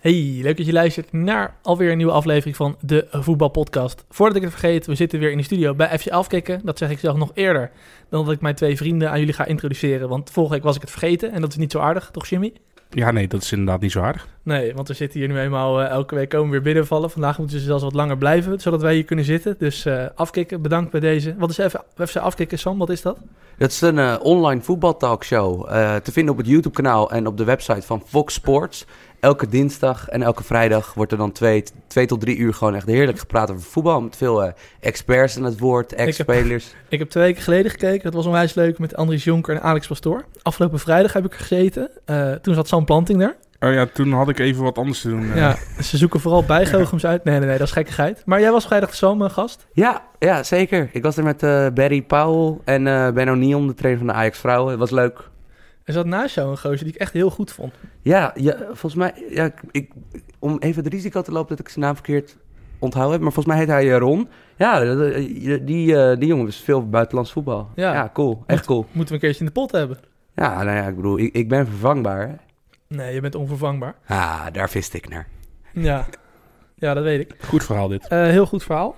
Hey, leuk dat je luistert naar alweer een nieuwe aflevering van de Voetbalpodcast. Voordat ik het vergeet, we zitten weer in de studio bij FC Afkikken. Dat zeg ik zelf nog eerder dan dat ik mijn twee vrienden aan jullie ga introduceren. Want vorige week was ik het vergeten en dat is niet zo aardig, toch Jimmy? Ja, nee, dat is inderdaad niet zo aardig. Nee, want we zitten hier nu eenmaal uh, elke week komen weer binnenvallen. Vandaag moeten ze zelfs wat langer blijven, zodat wij hier kunnen zitten. Dus uh, afkikken, bedankt bij deze. Wat is even, even afkikken, Sam? Wat is dat? Dat is een uh, online voetbaltalkshow. te vinden op het YouTube-kanaal en op de website van Fox Sports elke dinsdag en elke vrijdag wordt er dan twee, twee tot drie uur gewoon echt heerlijk gepraat over voetbal. Met veel uh, experts aan het woord, ex-spelers. Ik, ik, heb twee weken geleden gekeken. Dat was onwijs leuk met Andries Jonker en Alex Pastoor. Afgelopen vrijdag heb ik gezeten. Uh, toen zat Sam Planting daar. Oh ja, toen had ik even wat anders te doen. Ja, ze zoeken vooral bijgoochems uit. Nee, nee, nee, dat is gekkigheid. Maar jij was vrijdag Sam gast? Ja, ja, zeker. Ik was er met uh, Barry Powell en uh, Ben O'Neill, de trainer van de Ajax Vrouwen. Het was leuk. Er zat naast jou een gozer die ik echt heel goed vond. Ja, ja volgens mij... Ja, ik, om even het risico te lopen dat ik zijn naam verkeerd onthouden heb. Maar volgens mij heet hij eh, Ron. Ja, die, die, uh, die jongen is veel buitenlands voetbal. Ja, ja cool. Echt cool. Moeten we een keertje in de pot hebben. Ja, nou ja, ik bedoel, ik, ik ben vervangbaar. Hè? Nee, je bent onvervangbaar. Ah, daar vist ik naar. Ja, ja dat weet ik. Goed verhaal dit. Uh, heel goed verhaal.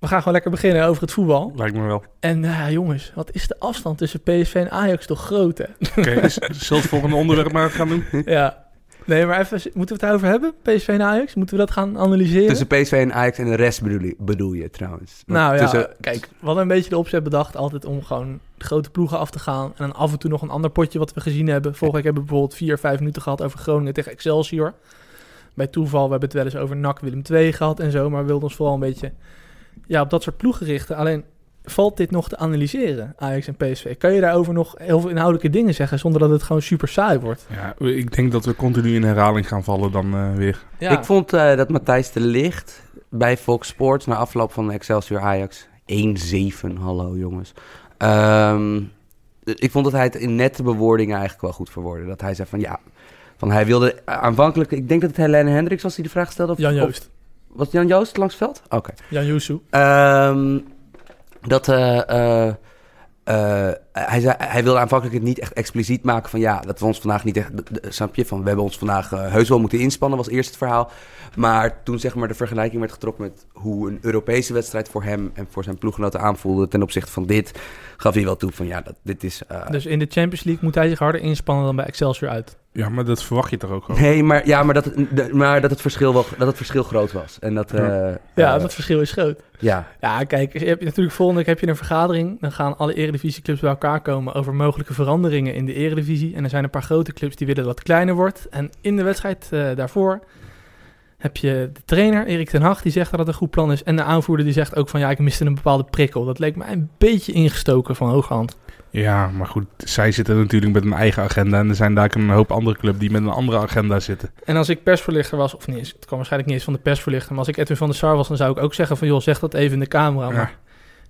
We gaan gewoon lekker beginnen over het voetbal. Lijkt me wel. En uh, jongens, wat is de afstand tussen PSV en Ajax toch groot, hè? Oké, okay, dus zullen het volgende onderwerp maar gaan doen? ja. Nee, maar even, moeten we het over hebben? PSV en Ajax? Moeten we dat gaan analyseren? Tussen PSV en Ajax en de rest bedoel je, bedoel je trouwens? Want nou tussen... ja, kijk, we hadden een beetje de opzet bedacht altijd om gewoon de grote ploegen af te gaan. En dan af en toe nog een ander potje wat we gezien hebben. Vorige week hebben we bijvoorbeeld vier, vijf minuten gehad over Groningen tegen Excelsior. Bij toeval, we hebben het wel eens over NAC Willem II gehad en zo. Maar we wilden ons vooral een beetje ja, op dat soort ploegen richten. Alleen valt dit nog te analyseren, Ajax en PSV? Kan je daarover nog heel veel inhoudelijke dingen zeggen zonder dat het gewoon super saai wordt? Ja, ik denk dat we continu in herhaling gaan vallen dan uh, weer. Ja. Ik vond uh, dat Matthijs de Licht bij Fox Sports na afloop van de Excelsior Ajax 1-7, hallo jongens. Um, ik vond dat hij het in nette bewoordingen eigenlijk wel goed verwoordde. Dat hij zei van ja, van hij wilde aanvankelijk, ik denk dat het Helene Hendricks was die de vraag stelde. Of, Jan Joost. Of, was Jan Joost langs het veld? Oké. Okay. Jan Yusu. Um, dat uh, uh, uh, hij, zei, hij wilde aanvankelijk het niet echt expliciet maken van ja, dat we ons vandaag niet echt, snap je, van we hebben ons vandaag heus wel moeten inspannen, was eerst het verhaal. Maar toen zeg maar de vergelijking werd getrokken met hoe een Europese wedstrijd voor hem en voor zijn ploeggenoten aanvoelde ten opzichte van dit, gaf hij wel toe van ja, dat, dit is... dus in de Champions League moet hij zich harder inspannen dan bij Excelsior uit? Ja, maar dat verwacht je toch ook gewoon? Nee, maar, ja, maar, dat, maar dat, het verschil wel, dat het verschil groot was. En dat, ja, uh, ja dat verschil is groot. Ja. Ja, kijk, je hebt natuurlijk volgende week heb je een vergadering. Dan gaan alle eredivisieclubs bij elkaar komen over mogelijke veranderingen in de eredivisie. En er zijn een paar grote clubs die willen dat het kleiner wordt. En in de wedstrijd uh, daarvoor heb je de trainer, Erik ten Hag, die zegt dat het een goed plan is. En de aanvoerder die zegt ook van ja, ik miste een bepaalde prikkel. Dat leek mij een beetje ingestoken van hooghand. Ja, maar goed, zij zitten natuurlijk met een eigen agenda. En er zijn daar een hoop andere clubs die met een andere agenda zitten. En als ik persverlichter was, of niet, het kwam waarschijnlijk niet eens van de persverlichter. Maar als ik Edwin van der Sar was, dan zou ik ook zeggen van joh, zeg dat even in de camera. Ja. Maar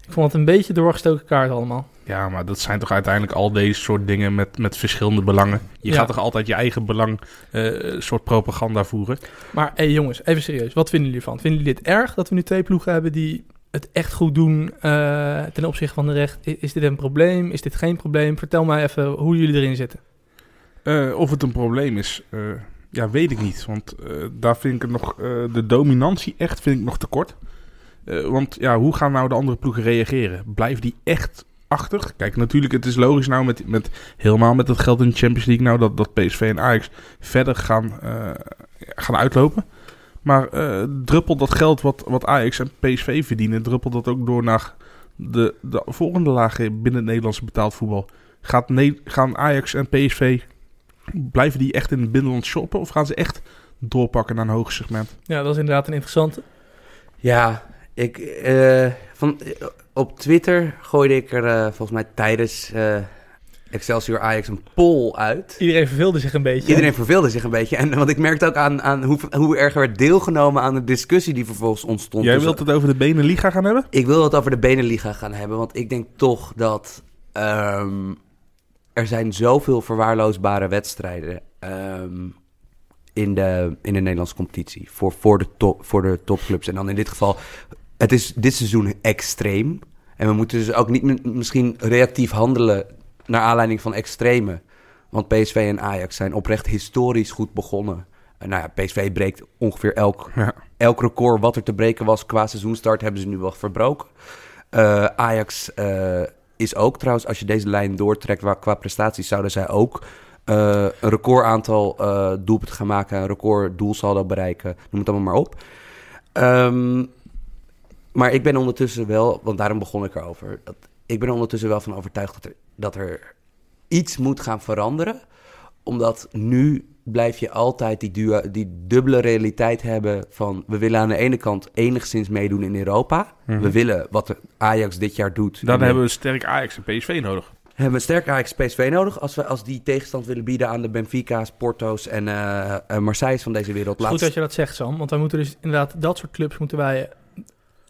ik vond het een beetje doorgestoken kaart allemaal. Ja, maar dat zijn toch uiteindelijk al deze soort dingen met, met verschillende belangen. Je ja. gaat toch altijd je eigen belang uh, soort propaganda voeren. Maar hé hey, jongens, even serieus. Wat vinden jullie ervan? Vinden jullie dit erg dat we nu twee ploegen hebben die het echt goed doen uh, ten opzichte van de recht? Is dit een probleem? Is dit geen probleem? Vertel mij even hoe jullie erin zitten. Uh, of het een probleem is, uh, ja, weet ik niet. Want daar vind ik het nog, de dominantie echt vind ik nog te kort. want ja, hoe gaan nou de andere ploegen reageren? Blijft die echt achter? Kijk, natuurlijk, het is logisch nou met, met helemaal met het geld in de Champions League nou dat, dat PSV en Ajax verder gaan, gaan uitlopen. Maar uh, druppelt dat geld wat, wat Ajax en PSV verdienen, druppelt dat ook door naar de, de volgende lagen binnen het Nederlandse betaald voetbal? Gaat ne gaan Ajax en PSV, blijven die echt in het binnenland shoppen of gaan ze echt doorpakken naar een hoger segment? Ja, dat is inderdaad een interessante. Ja, ik, uh, van, op Twitter gooide ik er uh, volgens mij tijdens Excelsior Ajax een poll uit. Iedereen verveelde zich een beetje. Iedereen verveelde zich een beetje. En want ik merkte ook aan, aan hoe, hoe erg er werd deelgenomen aan de discussie die vervolgens ontstond. Jij wilt het over de Beneliga gaan hebben? Ik wil het over de Beneliga gaan hebben. Want ik denk toch dat um, er zijn zoveel verwaarloosbare wedstrijden um, in, de, in de Nederlandse competitie. Voor, voor, de top, voor de topclubs. En dan in dit geval, het is dit seizoen extreem. En we moeten dus ook niet misschien reactief handelen naar aanleiding van extreme. Want PSV en Ajax zijn oprecht historisch goed begonnen. nou ja, PSV breekt ongeveer elk, Ja. elk record wat er te breken was qua seizoenstart, hebben ze nu wel verbroken. Eh, Ajax eh, is ook trouwens, als je deze lijn doortrekt waar, qua prestaties, zouden zij ook eh, een recordaantal eh doelpunten gaan maken, een record doelsaldo bereiken, noem het allemaal maar op. Ehm, maar ik ben ondertussen wel, want daarom begon ik erover, dat, ik ben ondertussen wel van overtuigd dat er, dat er iets moet gaan veranderen, omdat nu blijf je altijd die, die dubbele realiteit hebben van... we willen aan de ene kant enigszins meedoen in Europa. Mhm. We willen wat de Ajax dit jaar doet. Dan En hebben we een sterk Ajax en PSV nodig. hebben we een sterke Ajax PSV nodig... als we als die tegenstand willen bieden aan de Benfica's, Porto's en eh eh, Marseille's van deze wereld. Het is goed Laatst- dat je dat zegt, Sam. Want wij moeten dus inderdaad dat soort clubs moeten wij...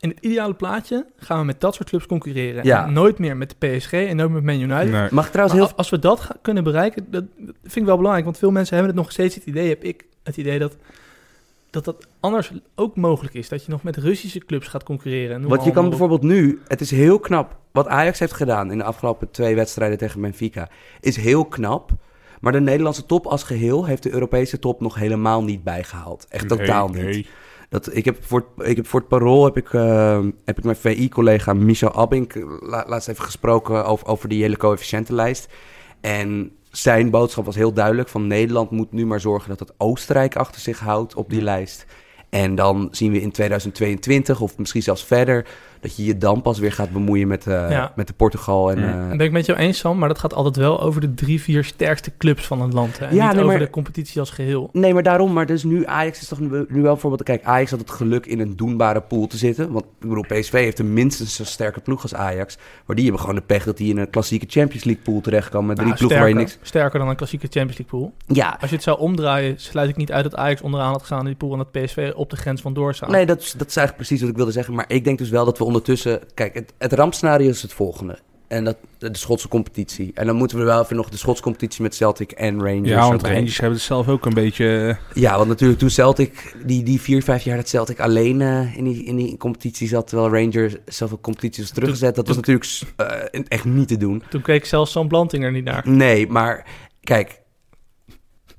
In het ideale plaatje gaan we met dat soort clubs concurreren. Ja. En nooit meer met de PSG en nooit meer met Man United. Nee. Mag trouwens Maar heel... als we dat kunnen bereiken, dat, vind ik wel belangrijk. Want veel mensen hebben het nog steeds het idee, heb ik het idee dat dat, dat anders ook mogelijk is. Dat je nog met Russische clubs gaat concurreren. Want je kan op. bijvoorbeeld nu... Het is heel knap. Wat Ajax heeft gedaan in de afgelopen twee wedstrijden tegen Benfica... is heel knap. Maar de Nederlandse top als geheel... heeft de Europese top nog helemaal niet bijgehaald. Echt Nee, totaal niet. nee. Dat, ik, heb voor, het- ik heb voor het parool heb ik, eh, heb ik mijn VI-collega Michel Abink eh, la- laatst even gesproken over, over die hele coëfficiëntenlijst. En zijn boodschap was heel duidelijk: van Nederland moet nu maar zorgen dat het Oostenrijk achter zich houdt op die lijst. En dan zien we in 2022 of misschien zelfs verder dat je je dan pas weer gaat bemoeien met, eh, Ja. met de Portugal en Ja. eh, Dat ben ik met jou eens, Sam, maar dat gaat altijd wel over de drie, vier sterkste clubs van het land. Hè? En Ja, niet nee, over maar- de competitie als geheel. Nee, maar daarom. Maar dus nu, Ajax is toch nu, nu wel bijvoorbeeld... Kijk, Ajax had het geluk in een doenbare pool te zitten. Want ik bedoel, PSV heeft een minstens zo sterke ploeg als Ajax. Maar die hebben gewoon de pech dat die in een klassieke Champions League pool terechtkomen. Met drie Nou, ploegen waar je sterker, niks... sterker dan een klassieke Champions League pool. Ja, Als je het zou omdraaien, sluit ik niet uit dat Ajax onderaan had gestaan in die pool en dat PSV op de grens van doorstaan. nee, dat dat is eigenlijk precies wat ik wilde zeggen. Maar ik denk dus wel dat we ondertussen... Kijk, het, het rampscenario is het volgende. En dat de Schotse competitie. En dan moeten we wel even nog de Schotse competitie met Celtic en Rangers. Ja, want. Rangers hebben het zelf ook een beetje... eh, Ja, want natuurlijk toen Celtic, die, die vier, vijf jaar dat Celtic alleen eh, in, die, in die competitie zat, terwijl Rangers zoveel competities was teruggezet, dat was natuurlijk eh, echt niet te doen. Toen keek zelfs Sam Blanting er niet naar. Nee, maar kijk,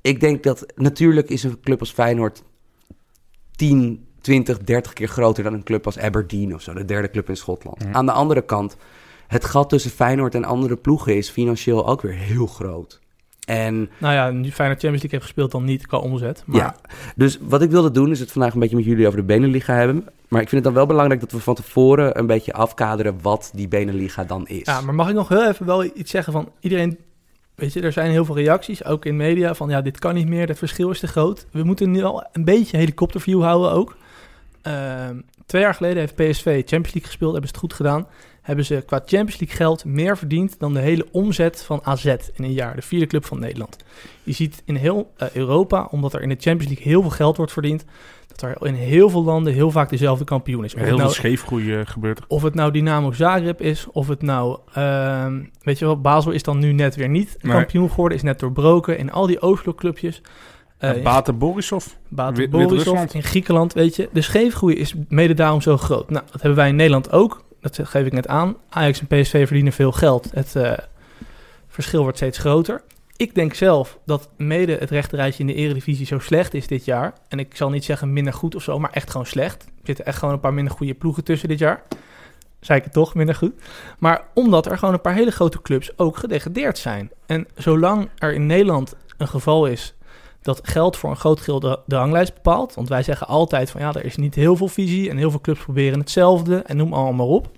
ik denk dat natuurlijk is een club als Feyenoord 10, 20, 30 keer groter dan een club als Aberdeen of zo, de derde club in Schotland. Ja. Aan de andere kant, het gat tussen Feyenoord en andere ploegen is financieel ook weer heel groot. En Nou ja, nu Feyenoord Champions League heeft gespeeld dan niet qua omzet. Maar Ja, dus wat ik wilde doen is het vandaag een beetje met jullie over de Beneliga hebben. Maar ik vind het dan wel belangrijk dat we van tevoren een beetje afkaderen wat die Beneliga dan is. Ja, maar mag ik nog heel even wel iets zeggen van iedereen... Weet je, er zijn heel veel reacties, ook in media, van ja, dit kan niet meer, het verschil is te groot. We moeten nu al een beetje helikopterview houden ook. Ehm, twee jaar geleden heeft PSV Champions League gespeeld, hebben ze het goed gedaan. Hebben ze qua Champions League geld meer verdiend dan de hele omzet van AZ in een jaar. De vierde club van Nederland. Je ziet in heel eh, Europa, omdat er in de Champions League heel veel geld wordt verdiend, dat er in heel veel landen heel vaak dezelfde kampioen is. Of heel veel nou- scheefgroei eh, gebeurt of het nou Dynamo Zagreb is, of het nou, ehm, weet je wel, Basel is dan nu net weer niet Nee. kampioen geworden, is net doorbroken. In al die Oostblokclubjes, eh Uh, Bate Borisov. Bate Wit- Borisov, in Griekenland, weet je. De scheefgroei is mede daarom zo groot. Nou, dat hebben wij in Nederland ook. Dat geef ik net aan. Ajax en PSV verdienen veel geld. Het eh, verschil wordt steeds groter. Ik denk zelf dat mede het rechterrijtje in de eredivisie zo slecht is dit jaar. En ik zal niet zeggen minder goed of zo, maar echt gewoon slecht. Er zitten echt gewoon een paar minder goede ploegen tussen dit jaar. Zei ik het toch, minder goed. Maar omdat er gewoon een paar hele grote clubs ook gedegradeerd zijn. En zolang er in Nederland een geval is dat geld voor een groot deel de, de ranglijst bepaalt. Want wij zeggen altijd van ja, er is niet heel veel visie en heel veel clubs proberen hetzelfde en noem allemaal maar op.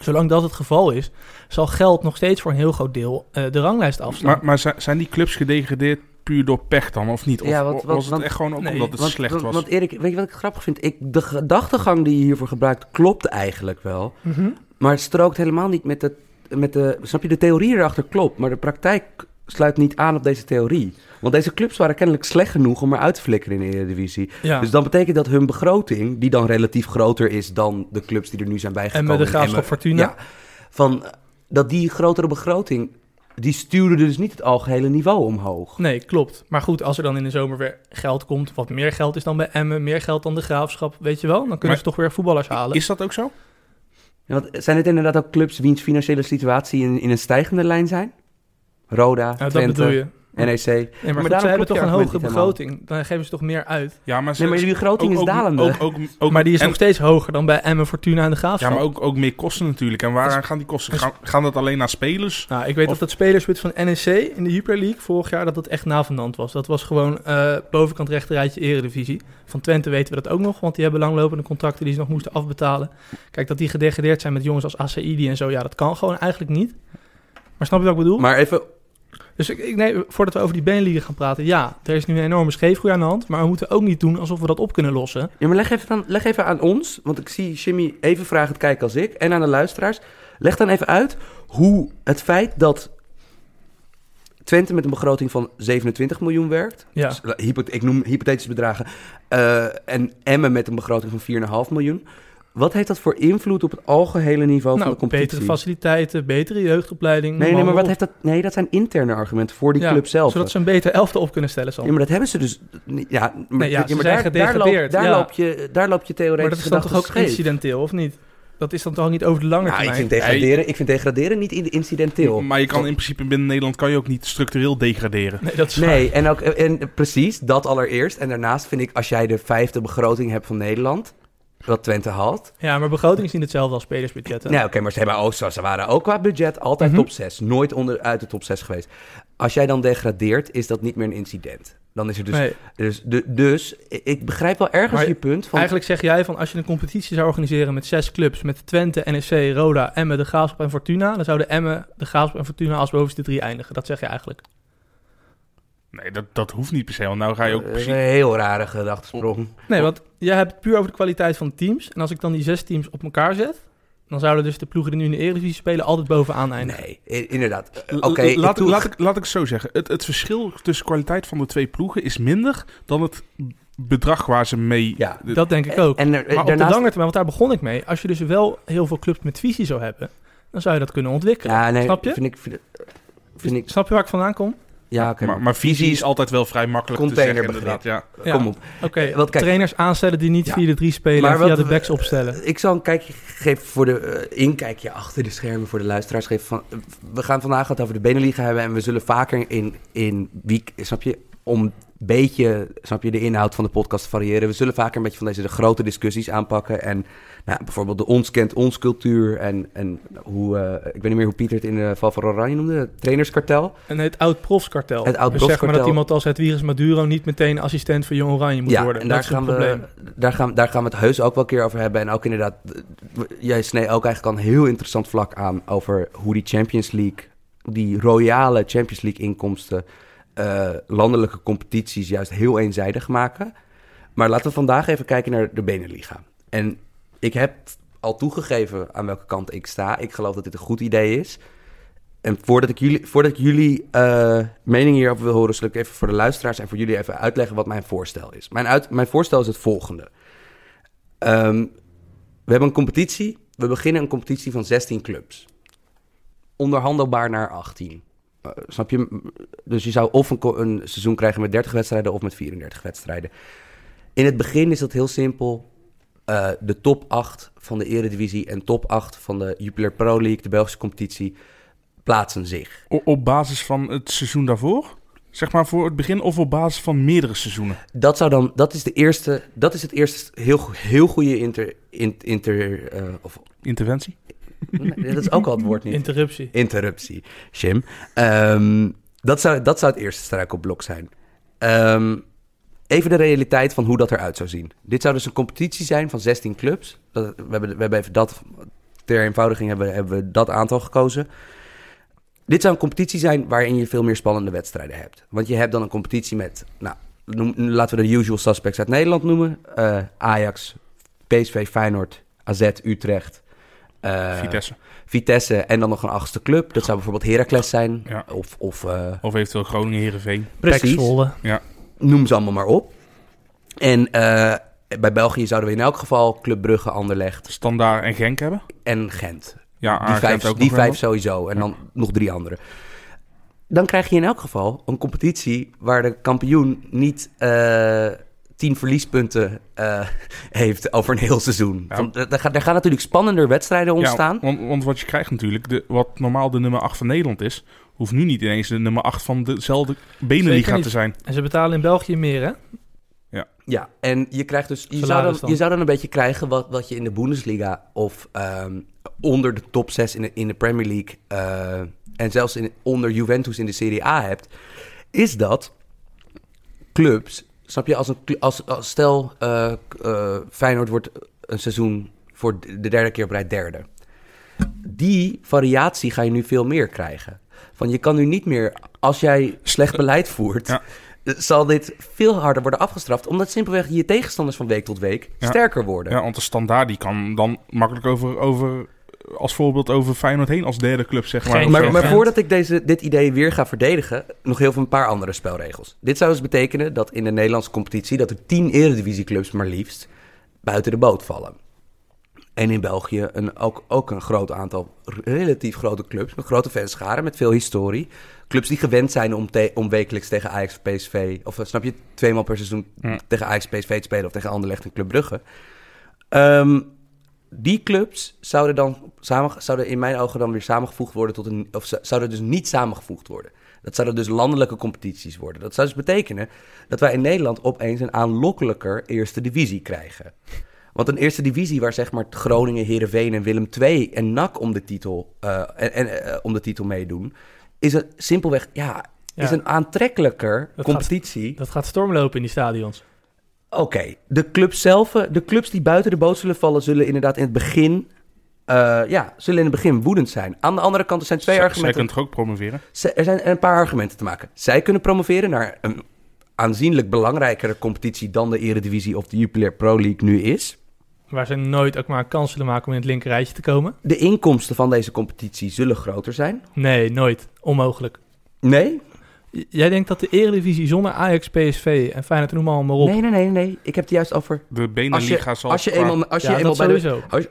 Zolang dat het geval is, zal geld nog steeds voor een heel groot deel eh, de ranglijst afslaan. Maar, maar zijn- die clubs gedegradeerd puur door pech dan, of niet? Of Ja, wat- of wat- was het want- echt gewoon ook Nee, omdat het want, slecht was? want Erik, weet je wat ik grappig vind? Ik, de gedachtegang die je hiervoor gebruikt klopt eigenlijk wel. Mhm. Maar het strookt helemaal niet met de, met de... Snap je, de theorie erachter klopt, maar de praktijk sluit niet aan op deze theorie. Want deze clubs waren kennelijk slecht genoeg om eruit te flikkeren in de Eredivisie. Ja. Dus dan betekent dat hun begroting, die dan relatief groter is dan de clubs die er nu zijn en bijgekomen. met de Graafschap. Fortuna. Ja, van, dat die grotere begroting, die stuurde dus niet het algehele niveau omhoog. Nee, klopt. Maar goed, als er dan in de zomer weer geld komt, wat meer geld is dan bij Emmen, meer geld dan de Graafschap, weet je wel, dan kunnen Maar ze toch weer voetballers halen. Is dat ook zo? Ja, want zijn het inderdaad ook clubs wiens financiële situatie in, in een stijgende lijn zijn? Roda, Nou, dat Twente. bedoel je. NEC. Nee, maar, daarom klopt hebben toch een hogere helemaal. begroting. Dan geven ze toch meer uit. Ja, maar, ze- Nee, maar die begroting ook- is dalende. Ook, ook, ook, maar die is en- nog steeds hoger dan bij Emmen, Fortuna en de Graafschap. Ja, maar ook, ook meer kosten natuurlijk. En waaraan gaan die kosten? Gaan, gaan dat alleen naar spelers? Nou, ik weet Of- dat het spelerswit van NEC in de Jupiler League vorig jaar dat dat echt navenant was. Dat was gewoon eh, bovenkant rechterrijtje eredivisie. Van Twente weten we dat ook nog, want die hebben langlopende contracten die ze nog moesten afbetalen. Kijk, dat die gedegradeerd zijn met jongens als ACID en zo, ja, dat kan gewoon eigenlijk niet. Maar snap je wat ik bedoel? Maar even, Dus ik, ik, nee, voordat we over die Beneliga gaan praten, ja, er is nu een enorme scheefgroei aan de hand. Maar we moeten ook niet doen alsof we dat op kunnen lossen. ja, maar leg, even dan, leg even aan ons, want ik zie Jimmy even vragend kijken als ik, en aan de luisteraars. Leg dan even uit hoe het feit dat Twente met een begroting van 27 miljoen werkt, Ja. dus, eh, ik noem hypothetische bedragen, eh, en Emmen met een begroting van 4,5 miljoen. Wat heeft dat voor invloed op het algehele niveau van Nou, de competitie? betere faciliteiten, betere jeugdopleiding. Nee, nee, maar wat op. heeft dat? Nee, dat zijn interne argumenten voor die Ja, club zelf. Zodat ze een beter elftal op kunnen stellen, Sam. Ja, maar dat hebben ze dus. Ja, maar, Nee, ja, ja, ze maar zijn daar, daar, loop, gedegradeerd, daar, ja. loop je, daar loop je theoretisch Maar dat is dan toch ook scheef. incidenteel, of niet? Dat is dan toch niet over de lange Nou, ik termijn? vind, degraderen, ik vind degraderen niet in- incidenteel. Maar je kan in principe binnen Nederland kan je ook niet structureel degraderen. Nee, dat is. Nee, en, ook, en precies, dat allereerst. En daarnaast vind ik, als jij de vijfde begroting hebt van Nederland, wat Twente had. Ja, maar begroting is niet hetzelfde als spelersbudgetten. Nou, oké, maar ze, hebben ook, ze waren ook qua budget altijd Mhm. top 6. Nooit onderuit de top 6 geweest. Als jij dan degradeert, is dat niet meer een incident. Dan is er dus... Nee, Dus, de, dus ik begrijp wel ergens Maar je punt van... Eigenlijk zeg jij van als je een competitie zou organiseren met zes clubs, met Twente, NEC, Roda, Emmen, de Graafschap en Fortuna, dan zouden Emmen, de Graafschap en Fortuna als bovenste drie eindigen. Dat zeg je eigenlijk. Nee, dat, dat hoeft niet per se. Want nou ga je ook Dat is precies... een heel rare gedachtesprong. Nee, want jij hebt het puur over de kwaliteit van de teams. En als ik dan die zes teams op elkaar zet, dan zouden dus de ploegen die nu in de Eredivisie spelen altijd bovenaan eindigen. Nee, inderdaad. L- Oké, laat, ik laat, ik, laat ik het zo zeggen. Het, het verschil tussen kwaliteit van de twee ploegen is minder dan het bedrag waar ze mee... Ja. Dat denk ik ook. En er, maar op de daarnaast, lange termijn, want daar begon ik mee. Als je dus wel heel veel clubs met visie zou hebben, dan zou je dat kunnen ontwikkelen. ja, nee, Snap je? Vind ik, vind, vind ik, Snap je waar ik vandaan kom? Ja, maar, maar visie is altijd wel vrij makkelijk te zeggen. Ja. Ja. Kom op. Oké, Want kijk- trainers aanstellen die niet Ja. 4-3 spelen Maar en via wat de we- backs opstellen. Ik zal een kijkje geven voor de eh, inkijkje achter de schermen voor de luisteraars. Geven van, we gaan vandaag het over de Beneliga hebben en we zullen vaker in, in week, snap je, om beetje, snap je, de inhoud van de podcast variëren. We zullen vaker een beetje van deze de grote discussies aanpakken en nou, bijvoorbeeld de ons kent ons cultuur en, en hoe, eh, ik weet niet meer hoe Pieter het in de Val van Oranje noemde, het trainerskartel. En het oud-profskartel. Het Dus zeg maar dat iemand als Hedwiges Maduro niet meteen assistent van Jong Oranje moet ja, worden. en daar het gaan, we, daar, gaan, daar gaan we het heus ook wel een keer over hebben. En ook inderdaad, jij snee ook eigenlijk al een heel interessant vlak aan over hoe die Champions League, die royale Champions League inkomsten, eh, landelijke competities juist heel eenzijdig maken. Maar laten we vandaag even kijken naar de Beneliga. En ik heb al toegegeven aan welke kant ik sta. Ik geloof dat dit een goed idee is. En voordat ik jullie, voordat ik jullie eh, mening hierover wil horen, zal ik even voor de luisteraars en voor jullie even uitleggen wat mijn voorstel is. Mijn, uit, mijn voorstel is het volgende. Ehm, we hebben een competitie. We beginnen een competitie van 16 clubs. Onderhandelbaar naar 18. Eh, snap je? Dus je zou of een, een seizoen krijgen met 30 wedstrijden of met 34 wedstrijden. In het begin is dat heel simpel. Eh, de top 8 van de Eredivisie en top 8 van de Jupiler Pro League, de Belgische competitie, plaatsen zich. O- Op basis van het seizoen daarvoor? Zeg maar voor het begin of op basis van meerdere seizoenen? Dat, zou dan, dat is de eerste, dat is het eerste heel, heel goede inter, in- inter, eh, of, Interventie? Nee, dat is ook al het woord niet. Interruptie. Interruptie, Jim. Ehm, dat, zou, dat zou het eerste struikelblok zijn. Ehm, even de realiteit van hoe dat eruit zou zien. Dit zou dus een competitie zijn van 16 clubs. Dat, we, hebben, we hebben even dat, ter eenvoudiging hebben, hebben we dat aantal gekozen. Dit zou een competitie zijn waarin je veel meer spannende wedstrijden hebt. Want je hebt dan een competitie met, nou, noem- laten we de usual suspects uit Nederland noemen. Eh, Ajax, PSV, Feyenoord, AZ, Utrecht. Eh, Vitesse. Vitesse en dan nog een achtste club. Dat zou bijvoorbeeld Heracles zijn. Ja. Of, of eh, Of eventueel Groningen, Heerenveen. precies, Zwolle. noem ze allemaal maar op. En eh, bij België zouden we in elk geval Club Brugge, Anderlecht Standaard en Genk hebben. en Gent. Ja, Die vijf, ook die vijf sowieso. En dan nog drie andere. Dan krijg je in elk geval een competitie waar de kampioen niet eh, tien verliespunten eh, heeft over een heel seizoen. Ja. Van, er, gaan, er gaan natuurlijk spannender wedstrijden ontstaan. Ja, want, want wat je krijgt natuurlijk, de, wat normaal de nummer 8 van Nederland is, hoeft nu niet ineens de nummer 8 van dezelfde Beneliga te zijn. En ze betalen in België meer, hè? Ja, en je krijgt dus. Je zou, dan, dan. je zou dan een beetje krijgen wat, wat je in de Bundesliga of ehm, onder de top 6 in de, in de Premier League eh, en zelfs in, onder Juventus in de Serie A hebt. Is dat clubs, snap je, als, een, als, als stel eh, eh, Feyenoord wordt een seizoen voor de derde keer op rij derde. Die variatie ga je nu veel meer krijgen. Van je kan nu niet meer, als jij slecht beleid voert, Ja. zal dit veel harder worden afgestraft. Omdat simpelweg je tegenstanders van week tot week Ja. sterker worden. Ja, want de standaard die kan dan makkelijk over, over als voorbeeld over Feyenoord heen als derde club, zeg maar. Maar, zo. maar voordat ik deze, dit idee weer ga verdedigen, nog heel veel een paar andere spelregels. Dit zou dus betekenen dat in de Nederlandse competitie dat er tien eredivisieclubs maar liefst buiten de boot vallen. En in België een, ook, ook een groot aantal relatief grote clubs met grote fanscharen, met veel historie. Clubs die gewend zijn om, te- om wekelijks tegen Ajax of PSV, of eh, snap je, tweemaal per seizoen Ja. tegen Ajax PSV te spelen of tegen Anderlecht en Club Brugge. Ehm, die clubs zouden dan samen, zouden in mijn ogen dan weer samengevoegd worden tot een. Of zouden dus niet samengevoegd worden. Dat zouden dus landelijke competities worden. Dat zou dus betekenen dat wij in Nederland opeens een aanlokkelijker eerste divisie krijgen. Want een eerste divisie waar zeg maar Groningen, Heerenveen en Willem II en NAC om de titel, eh, en, en, eh, om de titel meedoen, is het simpelweg ja, Ja. is een aantrekkelijker Dat competitie. Dat gaat stormlopen in die stadions. Oké, de clubs zelf, eh, de clubs die buiten de boot zullen vallen, zullen inderdaad in het begin, eh, ja, zullen in het begin woedend zijn. Aan de andere kant, er zijn twee argumenten. Zij kunt toch ook promoveren? Er zijn een paar argumenten te maken. Zij kunnen promoveren naar een aanzienlijk belangrijkere competitie dan de Eredivisie of de Jupiler Pro League nu is. Waar ze nooit ook maar kans zullen maken om in het linker rijtje te komen. De inkomsten van deze competitie zullen groter zijn. Nee, nooit. Onmogelijk. Nee? Jij denkt dat de Eredivisie zonder Ajax, PSV en Feyenoord noem allemaal maar op. Nee, nee, nee, nee. Ik heb het juist over... De Beneliga je, zal... als je eenmaal, als je ja, eenmaal bij de... als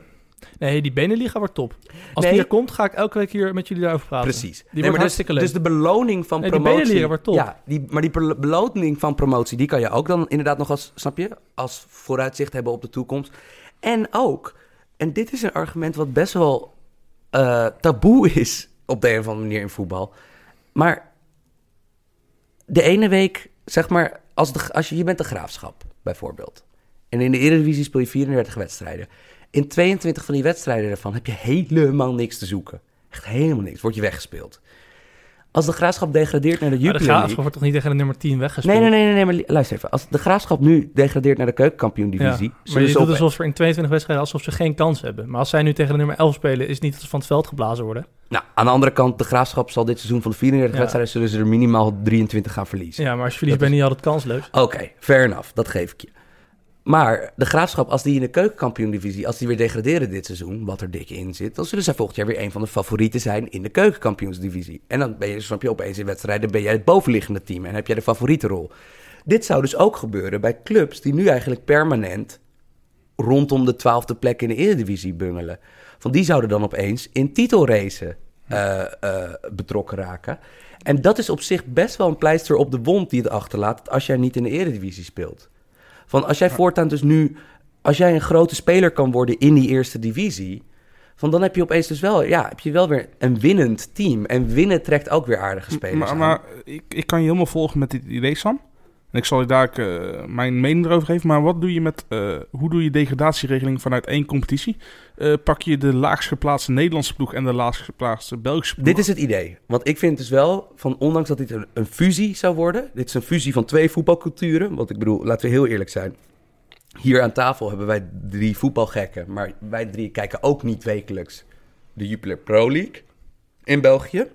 Nee, die Beneliga wordt top. Als Nee. die er komt, ga ik elke week hier met jullie daarover praten. Precies. Die Nee, wordt maar dus, leuk. dus de beloning van Nee, die promotie... Beneliga wordt top. Ja, die, maar die belo- beloning van promotie... die kan je ook dan inderdaad nog als, snap je, als vooruitzicht hebben op de toekomst. En ook, en dit is een argument wat best wel eh, taboe is... op de een of andere manier in voetbal. Maar de ene week, zeg maar... Als, de, als je, je bent de graafschap, bijvoorbeeld. En in de Eredivisie speel je 34 wedstrijden. In 22 van die wedstrijden daarvan heb je helemaal niks te zoeken. Echt helemaal niks. Word je weggespeeld. Als de graafschap degradeert naar de Maar de Jupiler Graafschap League... wordt toch niet tegen de nummer 10 weggespeeld? Nee, nee, nee, nee, maar luister even. Als de graafschap nu degradeert naar de keukenkampioen-divisie... Ja, maar je ze doet op- alsof er in 22 wedstrijden alsof ze geen kans hebben. Maar als zij nu tegen de nummer 11 spelen, is het niet dat ze van het veld geblazen worden. Nou, aan de andere kant, de graafschap zal dit seizoen van de 34 Ja. wedstrijden... zullen ze er minimaal 23 gaan verliezen. Ja, maar als je verliest ben je niet altijd kansloos. Oké, fair enough. Dat geef ik je. Maar de graafschap, als die in de keukenkampioen-divisie... als die weer degraderen dit seizoen, wat er dik in zit... dan zullen zij volgend jaar weer een van de favorieten zijn in de keukenkampioensdivisie. En dan ben je, snap je, opeens in wedstrijden... ben jij het bovenliggende team en heb jij de favoriete rol. Dit zou dus ook gebeuren bij clubs die nu eigenlijk permanent... rondom de twaalfde plek in de Eredivisie bungelen. Van die zouden dan opeens in titelracen eh, eh, betrokken raken. En dat is op zich best wel een pleister op de wond die het achterlaat... als jij niet in de Eredivisie speelt. Van als jij voortaan dus nu, als jij een grote speler kan worden in die eerste divisie, van dan heb je opeens dus wel, ja, heb je wel weer een winnend team. En winnen trekt ook weer aardige spelers Maar, aan. maar ik, ik kan je helemaal volgen met dit idee, Sam. En ik zal je daar eh, mijn mening erover geven. Maar wat doe je met, eh, hoe doe je degradatieregeling vanuit één competitie? Eh, pak je de laagst geplaatste Nederlandse ploeg en de laagst geplaatste Belgische ploeg? Dit is het idee. Want ik vind dus wel, van ondanks dat dit een, een fusie zou worden, dit is een fusie van twee voetbalculturen. Want ik bedoel, laten we heel eerlijk zijn. Hier aan tafel hebben wij drie voetbalgekken, maar wij drie kijken ook niet wekelijks de Jupiler Pro League in België.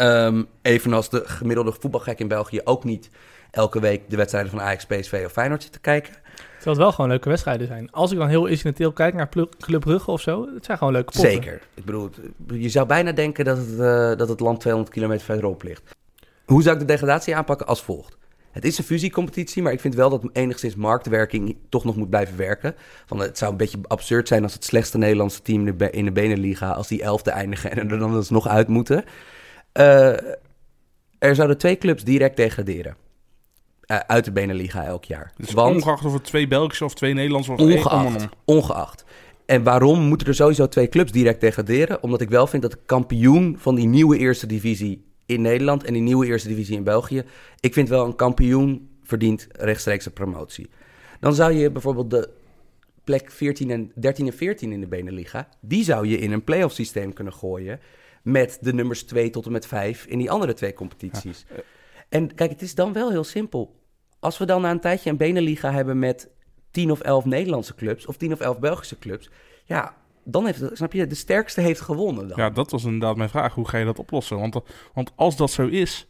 Ehm, evenals de gemiddelde voetbalgek in België ook niet elke week de wedstrijden van Ajax, PSV of Feyenoord zit te kijken. Terwijl het wel gewoon leuke wedstrijden zijn. Als ik dan heel incidenteel kijk naar Club Brugge of zo, het zijn gewoon leuke potten. Zeker. Ik bedoel, het- je zou bijna denken dat het, eh, dat het land 200 kilometer verderop ligt. Hoe zou ik de degradatie aanpakken? Als volgt. Het is een fusiecompetitie, maar ik vind wel dat enigszins marktwerking toch nog moet blijven werken. Van, het zou een beetje absurd zijn als het slechtste Nederlandse team in de, Beneliga, als die elfde eindigen en er dan alsnog uit moeten. Eh, er zouden twee clubs direct degraderen. Eh, uit de Beneliga elk jaar. Dus Want- ongeacht of het twee Belgische of twee Nederlandse of Ongeacht. Ongeacht. En waarom moeten er sowieso twee clubs direct degraderen? Omdat ik wel vind dat de kampioen van die nieuwe eerste divisie in Nederland en die nieuwe eerste divisie in België, ik vind wel een kampioen verdient rechtstreekse promotie. Dan zou je bijvoorbeeld de plek 14 en 13 en 14 in de Beneliga, die zou je in een playoff systeem kunnen gooien met de nummers 2 tot en met 5 in die andere twee competities. En kijk, het is dan wel heel simpel. Als we dan na een tijdje een Beneliga hebben met 10 of 11 Nederlandse clubs of 10 of 11 Belgische clubs, ja, dan heeft, snap je, de sterkste heeft gewonnen dan. Ja, dat was inderdaad mijn vraag. Hoe ga je dat oplossen? Want, want als dat zo is,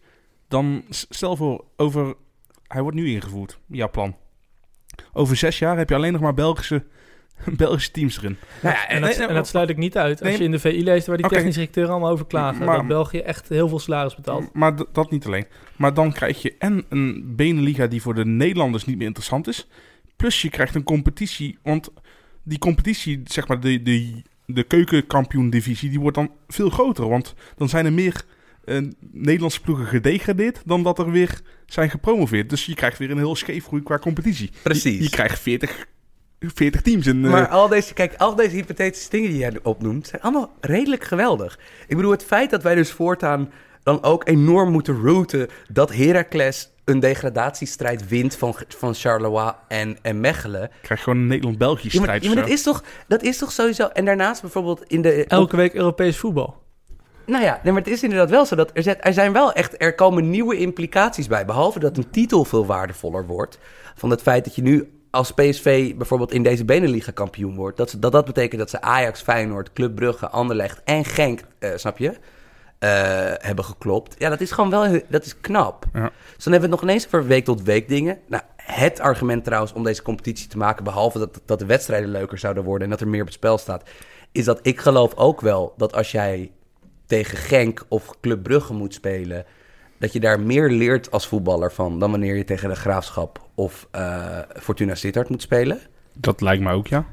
dan stel voor over... Hij wordt nu ingevoerd, jouw plan. Over zes jaar heb je alleen nog maar Belgische, Belgische teams erin. Nou ja, En dat, nee, en dat sluit ik niet uit. Als Nee, je in de VI leest waar die Oké. technische directeuren allemaal over klagen. Maar- dat België echt heel veel salaris betaalt. Maar dat niet alleen. Maar dan krijg je en een Beneliga die voor de Nederlanders niet meer interessant is. Plus je krijgt een competitie. Want die competitie, zeg maar de, de, de keukenkampioen-divisie, die wordt dan veel groter. Want dan zijn er meer eh, Nederlandse ploegen gedegradeerd dan dat er weer zijn gepromoveerd. Dus je krijgt weer een heel scheefgroei qua competitie. Precies. Je, je krijgt 40, 40 teams. En, eh, Maar al deze, kijk, al deze hypothetische dingen die jij opnoemt, zijn allemaal redelijk geweldig. Ik bedoel, het feit dat wij dus voortaan dan ook enorm moeten routen dat Heracles een degradatiestrijd wint van, van Charleroi en, en Mechelen. krijg je gewoon een Nederland-België Ja, maar, strijd. ja, maar dat, is toch, dat is toch sowieso... En daarnaast bijvoorbeeld in de... Elke week Europees voetbal. Nou ja, nee, maar het is inderdaad wel zo dat er, zet- er zijn wel echt, er komen nieuwe implicaties bij. Behalve dat een titel veel waardevoller wordt. Van het feit dat je nu als PSV bijvoorbeeld in deze Beneliga kampioen wordt. Dat, ze- dat dat betekent dat ze Ajax, Feyenoord, Club Brugge, Anderlecht en Genk, eh, snap je? eh, hebben geklopt. Ja, dat is gewoon wel, dat is knap. Ja. Dus dan hebben we het nog ineens over week tot week dingen. Nou, het argument trouwens om deze competitie te maken, behalve dat, dat de wedstrijden leuker zouden worden en dat er meer op het spel staat, is dat ik geloof ook wel dat als jij tegen Genk of Club Brugge moet spelen, dat je daar meer leert als voetballer van dan wanneer je tegen de Graafschap of eh, Fortuna Sittard moet spelen. Dat lijkt me ook, ja.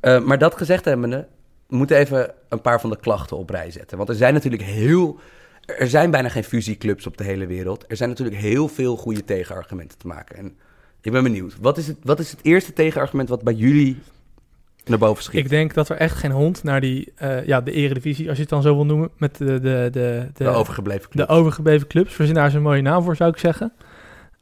Eh, maar dat gezegd hebbende, we moeten even een paar van de klachten op rij zetten. Want er zijn natuurlijk heel... Er zijn bijna geen fusieclubs op de hele wereld. Er zijn natuurlijk heel veel goede tegenargumenten te maken. En ik ben benieuwd. Wat is het, wat is het eerste tegenargument wat bij jullie naar boven schiet? Ik denk dat er echt geen hond naar die, eh, ja, de eredivisie, als je het dan zo wil noemen, met de, de, de, de, de overgebleven club. de overgebleven clubs. Verzinnen daar eens een mooie naam voor, zou ik zeggen.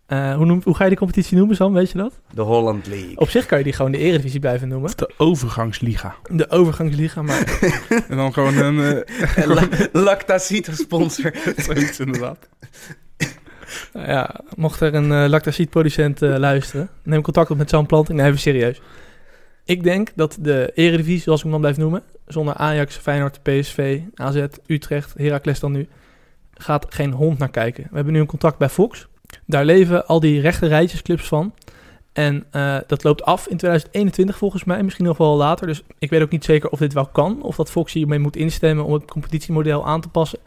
Eh, hoe, noem, hoe ga je die competitie noemen, Sam? Weet je dat? De Holland League. Op zich kan je die gewoon de eredivisie blijven noemen. Of de overgangsliga. De overgangsliga, maar En dan gewoon een... eh La- Lactacita sponsor. zoiets inderdaad. Nou ja, mocht er een uh, lactacietproducent eh, luisteren, neem contact op met Sam Planting. Nee, even serieus. Ik denk dat de Eredivisie, zoals ik hem dan blijf noemen, zonder Ajax, Feyenoord, PSV, AZ, Utrecht, Heracles dan nu, gaat geen hond naar kijken. We hebben nu een contract bij Fox. Daar leven al die rechte rijtjesclubs van. En uh, dat loopt af in 2021 volgens mij, misschien nog wel later. Dus ik weet ook niet zeker of dit wel kan, of dat Fox hiermee moet instemmen om het competitiemodel aan te passen.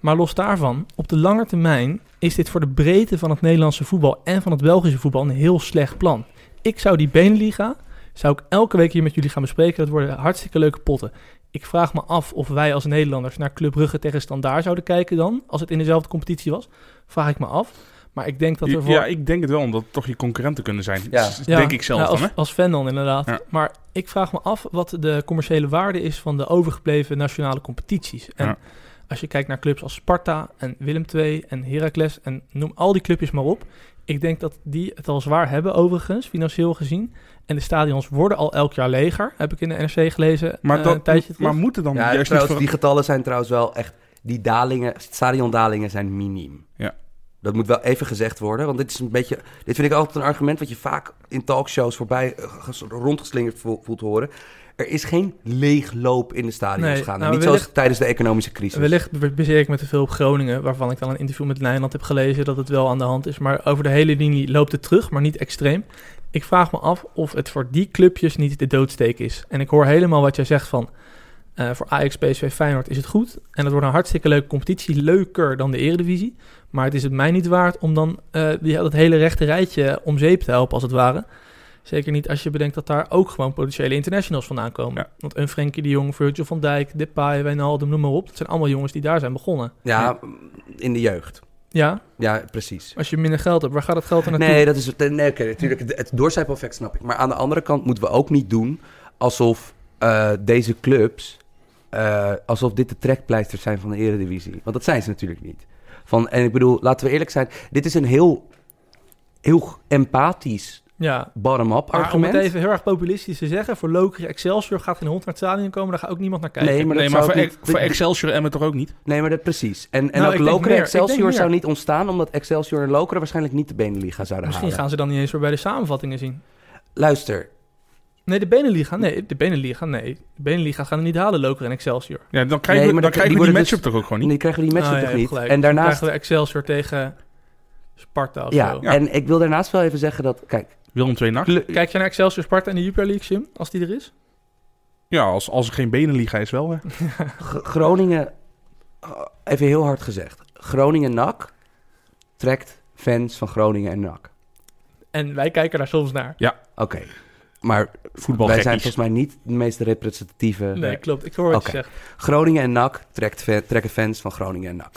Maar los daarvan, op de lange termijn is dit voor de breedte van het Nederlandse voetbal en van het Belgische voetbal een heel slecht plan. Ik zou die Beneliga, zou ik elke week hier met jullie gaan bespreken. Dat worden hartstikke leuke potten. Ik vraag me af of wij als Nederlanders naar Club Brugge tegen Standaard zouden kijken dan, als het in dezelfde competitie was. Vraag ik me af. Maar ik denk dat er voor... Ja, ik denk het wel, omdat het toch je concurrenten kunnen zijn. Ja. Denk ik zelf ja, als, dan, hè? als fan dan inderdaad. Ja. Maar ik vraag me af wat de commerciële waarde is van de overgebleven nationale competities. En Ja. als je kijkt naar clubs als Sparta en Willem II en Heracles en noem al die clubjes maar op. Ik denk dat die het al zwaar hebben overigens, financieel gezien. En de stadions worden al elk jaar leger, heb ik in de NRC gelezen Maar, eh, dat, een tijdje terug. maar moeten dan Ja, juist trouwens, die getallen zijn trouwens wel echt... Die dalingen, stadiondalingen zijn miniem. Ja. Dat moet wel even gezegd worden, want dit is een beetje... Dit vind ik altijd een argument wat je vaak in talkshows voorbij eh, ges- rondgeslingerd vo- voelt horen. Er is geen leegloop in de stadions Nee, gaan. nou, Niet wellicht- zoals tijdens de economische crisis. Wellicht baseer ik me te veel op Groningen, waarvan ik dan een interview met Nijland heb gelezen dat het wel aan de hand is. Maar over de hele linie loopt het terug, maar niet extreem. Ik vraag me af of het voor die clubjes niet de doodsteek is. En ik hoor helemaal wat jij zegt van, eh, voor Ajax, PSV, Feyenoord is het goed. En dat wordt een hartstikke leuke competitie, leuker dan de Eredivisie. Maar het is het mij niet waard om dan eh, die, dat hele rechte rijtje om zeep te helpen, als het ware. Zeker niet als je bedenkt dat daar ook gewoon potentiële internationals vandaan komen. Ja. Want een Frenkie de Jong, Virgil van Dijk, Depay, Wijnaldum, noem maar op. Dat zijn allemaal jongens die daar zijn begonnen. Ja, in de jeugd. Ja, Ja, precies. als je minder geld hebt, waar gaat het geld er naartoe? Nee, dat is het. Nee, natuurlijk. Het, het doorcijpeleffect snap ik. Maar aan de andere kant moeten we ook niet doen alsof eh, deze clubs eh, alsof dit de trekpleisters zijn van de Eredivisie. Want dat zijn ze natuurlijk niet. Van, en ik bedoel, laten we eerlijk zijn, dit is een heel, heel empathisch Ja. bottom-up Maar om argument. het even heel erg populistisch te zeggen, voor Lokeren Excelsior gaat geen hond naar het stadion komen, daar gaat ook niemand naar kijken. Nee, maar, nee, maar voor, niet- voor Excelsior en toch ook niet? Nee, maar dat precies. En, en Nou, ook Lokeren Excelsior zou niet ontstaan... omdat Excelsior en Lokeren waarschijnlijk niet de Beneliga zouden Misschien halen. gaan ze dan niet eens weer bij de samenvattingen zien. Luister, Nee, de Beneliga, nee, de Beneliga, nee. De Beneliga gaan er niet halen, Lokeren en Excelsior. Ja, dan krijgen Nee, we, maar dan krijgen die we die worden matchup toch ook gewoon niet? die krijgen we die matchup Ah, ja, toch niet? gelijk. En Dan daarnaast... krijgen we Excelsior tegen Sparta of Ja, zo. Ja. en ik wil daarnaast wel even zeggen dat... Kijk, Willem 2 NAC? kle- Kijk je naar Excelsior Sparta in de Jupiler League, Sim, als die er is? Ja, als, als er geen benenliga is wel. Hè. Groningen, uh, even heel hard gezegd. Groningen-NAC trekt fans van Groningen en NAC. En wij kijken daar soms naar. Oké, maar Voetbal wij zijn volgens mij niet de meest representatieve. Nee, klopt. Ik hoor wat Oké. je zegt. Groningen en NAC trekt fa- trekken fans van Groningen en NAC.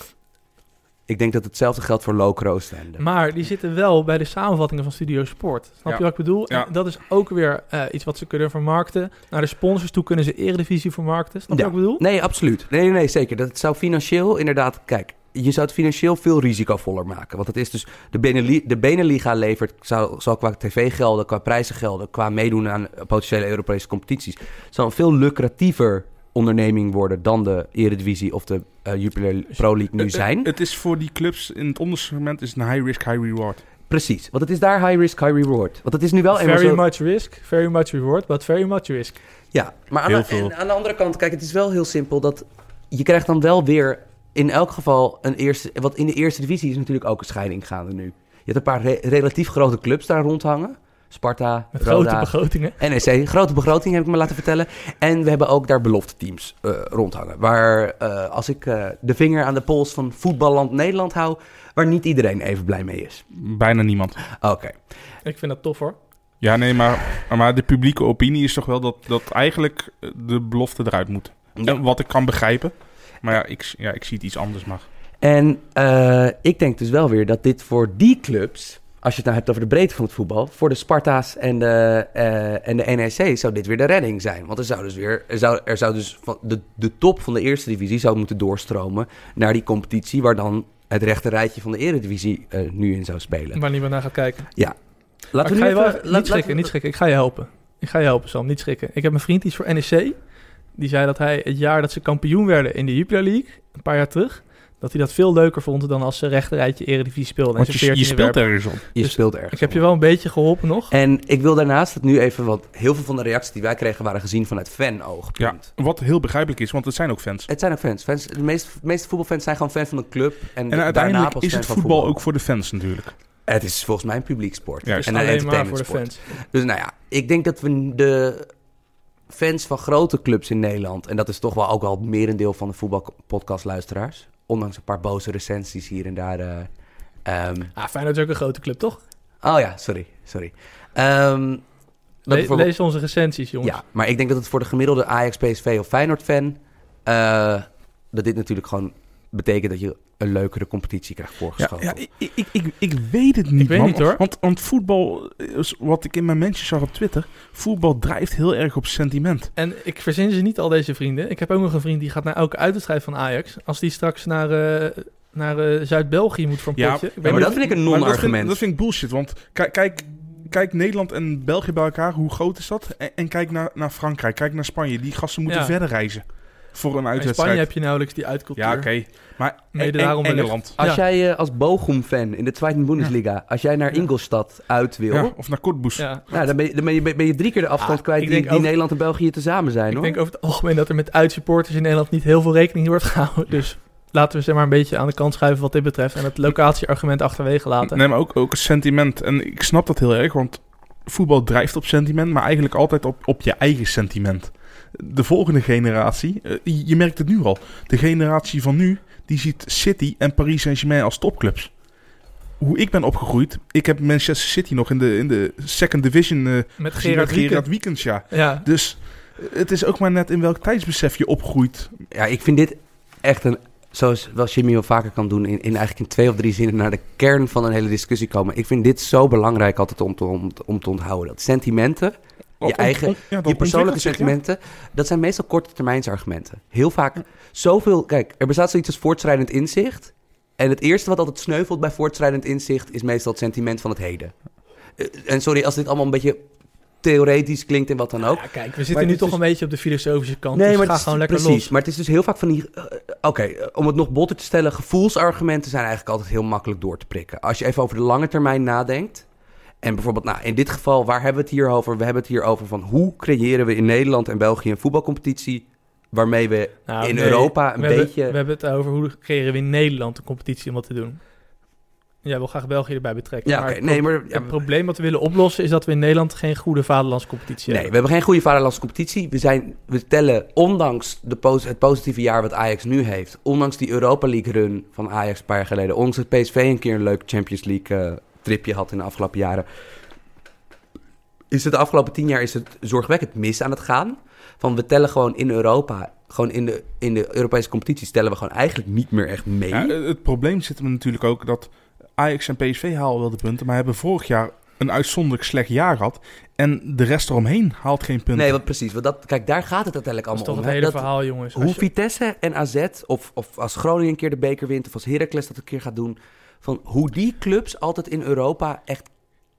Ik denk dat hetzelfde geldt voor Oostende. Maar die zitten wel bij de samenvattingen van Studio Sport. Snap Ja. je wat ik bedoel? Ja. En dat is ook weer eh, iets wat ze kunnen vermarkten. Naar de sponsors toe kunnen ze Eredivisie vermarkten. Snap je Ja. wat ik bedoel? Nee, absoluut. Nee, nee, nee, zeker. Dat zou financieel inderdaad... Kijk, je zou het financieel veel risicovoller maken. Want het is dus... De, Beneli de Beneliga levert, zou, zal qua tv-gelden, qua prijzen gelden... qua meedoen aan potentiële Europese competities... zal een veel lucratiever onderneming worden... dan de Eredivisie of de eh, Jupiler Pro League nu Eh, eh, zijn. Het is voor die clubs in het onderste segment is een high risk, high reward. Precies. Want het is daar high risk, high reward. Want het is nu wel very zo... much risk, very much reward, but very much risk. Ja, maar aan Heel de, veel. en aan de andere kant, kijk, het is wel heel simpel dat je krijgt dan wel weer in elk geval een eerste. Wat in de eerste divisie is natuurlijk ook een scheiding gaande nu. Je hebt een paar re- relatief grote clubs daar rondhangen. Sparta, Met grote Roda, begrotingen. NEC. Grote begroting heb ik me laten vertellen. En we hebben ook daar belofte teams eh, rondhangen. Waar, eh, als ik eh, de vinger aan de pols van voetballand Nederland hou, waar niet iedereen even blij mee is. Bijna niemand. Oké. Ik vind dat tof hoor. Ja, nee, maar, maar de publieke opinie is toch wel dat, dat eigenlijk de belofte eruit moet. Ja. En Wat ik kan begrijpen. Maar ja ik, ja, ik zie het iets anders. Maar En eh, ik denk dus wel weer dat dit voor die clubs, als je het nou hebt over de breedte van het voetbal, voor de Sparta's en de, eh, en de NEC zou dit weer de redding zijn. Want er zou dus weer, er zou, er zou dus van de, de top van de eerste divisie zou moeten doorstromen naar die competitie waar dan het rechte rijtje van de eredivisie eh, nu in zou spelen. Waar niemand naar gaat kijken. Laten Maar ik ga je wel, even- niet laat- schrikken, laten- niet schrikken. Ik ga je helpen. Ik ga je helpen, Sam. Niet schrikken. Ik heb een vriend die is voor NEC. Die zei dat hij het jaar dat ze kampioen werden in de Jupiler League, een paar jaar terug, dat hij dat veel leuker vond dan als ze rechterrijtje Eredivisie speelden. en want ze je, je 14e speelt ergens op. Je dus speelt ergens. Ik heb je wel een beetje geholpen nog. En ik wil daarnaast het nu even, want heel veel van de reacties die wij kregen waren gezien vanuit Ja, fan-oogpunt. wat heel begrijpelijk is, want het zijn ook fans. Het zijn ook fans. fans de, meeste, de meeste voetbalfans zijn gewoon fan van een club. En, En daarna uiteindelijk is het van voetbal ook voor de fans natuurlijk. Het is volgens mij een publieksport. Ja, Dus en een alleen maar voor de fans. Dus nou ja, ik denk dat we de fans van grote clubs in Nederland... en dat is toch wel ook wel het merendeel van de voetbalpodcastluisteraars... ondanks een paar boze recensies hier en daar... ehm, Ah, Feyenoord is ook een grote club, toch? oh ja, sorry, sorry. Le- bijvoorbeeld- lees onze recensies, jongens. Ja, maar ik denk dat het voor de gemiddelde Ajax, PSV of Feyenoord-fan... eh, dat dit natuurlijk gewoon betekent dat je een leukere competitie krijgt voorgeschoten. ja ik, ik, ik, ik weet het niet, Ik weet man. niet, hoor. Want, want voetbal, is wat ik in mijn mensjes zag op Twitter... voetbal drijft heel erg op sentiment. En ik verzin ze niet al deze vrienden. Ik heb ook nog een vriend die gaat naar elke uitwedstrijd van Ajax. Als die straks naar, eh, naar eh, Zuid-België moet voor een Ja, potje. Ja, maar dat vind ik een Maar dat vind, non-argument. dat vind ik bullshit, want kijk, kijk, kijk Nederland en België bij elkaar, hoe groot is dat? En, en kijk naar, naar Frankrijk, kijk naar Spanje. Die gasten moeten Ja. verder reizen voor een in uitwedstrijd. Spanje heb je nauwelijks die uitcultuur. Ja, oké. Maar Mede en- daarom Engeland. Als Ja. jij eh, als Bochum-fan in de Tweede Bundesliga, als jij naar. Ingolstadt uit wil, Ja, of naar Cottbus. Ja. nou, dan, ben je, dan ben, je, ben je drie keer de afstand Ah, kwijt ik die, Nederland en België tezamen zijn, Ik hoor. denk over het algemeen dat er met uitsupporters in Nederland niet heel veel rekening wordt gehouden. Dus laten we ze maar een beetje aan de kant schuiven wat dit betreft. En het locatieargument achterwege laten. Nee, maar ook, ook het sentiment. En ik snap dat heel erg, want voetbal drijft op sentiment, maar eigenlijk altijd op, op je eigen sentiment. De volgende generatie, eh, je merkt het nu al. De generatie van nu, die ziet City en Paris Saint-Germain als topclubs. Hoe ik ben opgegroeid, ik heb Manchester City nog in de, in de second division eh met gezien Gerard met Gerard. Wiekens, ja. Ja, Dus eh, het is ook maar net in welk tijdsbesef je opgroeit. Ja, ik vind dit echt een, zoals wel Jimmy wel vaker kan doen, in, in eigenlijk in twee of drie zinnen naar de kern van een hele discussie komen. Ik vind dit zo belangrijk altijd om te, om, te- om te onthouden. Dat sentimenten je eigen, ja, je persoonlijke ja. sentimenten. Dat zijn meestal korte termijnsargumenten. Heel vaak zoveel... Kijk, er bestaat zoiets als voortschrijdend inzicht. En het eerste wat altijd sneuvelt bij voortschrijdend inzicht... is meestal het sentiment van het heden. Eh, En sorry als dit allemaal een beetje theoretisch klinkt en wat dan ook. Ja, kijk, we Maar zitten nu toch is- een beetje op de filosofische kant. Nee, dus maar ga het is, gewoon lekker precies. los. Maar het is dus heel vaak van die... eh, Oké, om het nog botter te stellen... gevoelsargumenten zijn eigenlijk altijd heel makkelijk door te prikken. Als je even over de lange termijn nadenkt... en bijvoorbeeld, nou, in dit geval, waar hebben we het hier over? We hebben het hier over van hoe creëren we in Nederland en België een voetbalcompetitie... waarmee we Nou, in nee, Europa een we hebben- beetje... we hebben het over hoe creëren we in Nederland een competitie om dat te doen. Jij wil graag België erbij betrekken. ja, maar het nee, maar... ja, het probleem wat we willen oplossen is dat we in Nederland geen goede vaderlandscompetitie Nee, we hebben. hebben geen goede vaderlandse competitie. We, zijn, we tellen, ondanks de pos- het positieve jaar wat Ajax nu heeft... ondanks die Europa League run van Ajax een paar jaar geleden... ondanks dat PSV een keer een leuk Champions League eh, tripje had in de afgelopen jaren... is het de afgelopen tien jaar is het zorgwekkend mis aan het gaan. Van we tellen gewoon in Europa... gewoon in de, in de Europese competities tellen we gewoon eigenlijk niet meer echt mee. Ja, het probleem zit hem natuurlijk ook dat Ajax en PSV halen wel de punten, maar hebben vorig jaar een uitzonderlijk slecht jaar gehad. En de rest eromheen haalt geen punten. nee, want precies. Want dat, kijk, daar gaat het uiteindelijk Dat is allemaal toch om. het hè. hele Dat- verhaal, jongens. Hoe je- Vitesse en AZ, of, of als Groningen een keer de beker wint, of als Heracles dat een keer gaat doen, van hoe die clubs altijd in Europa echt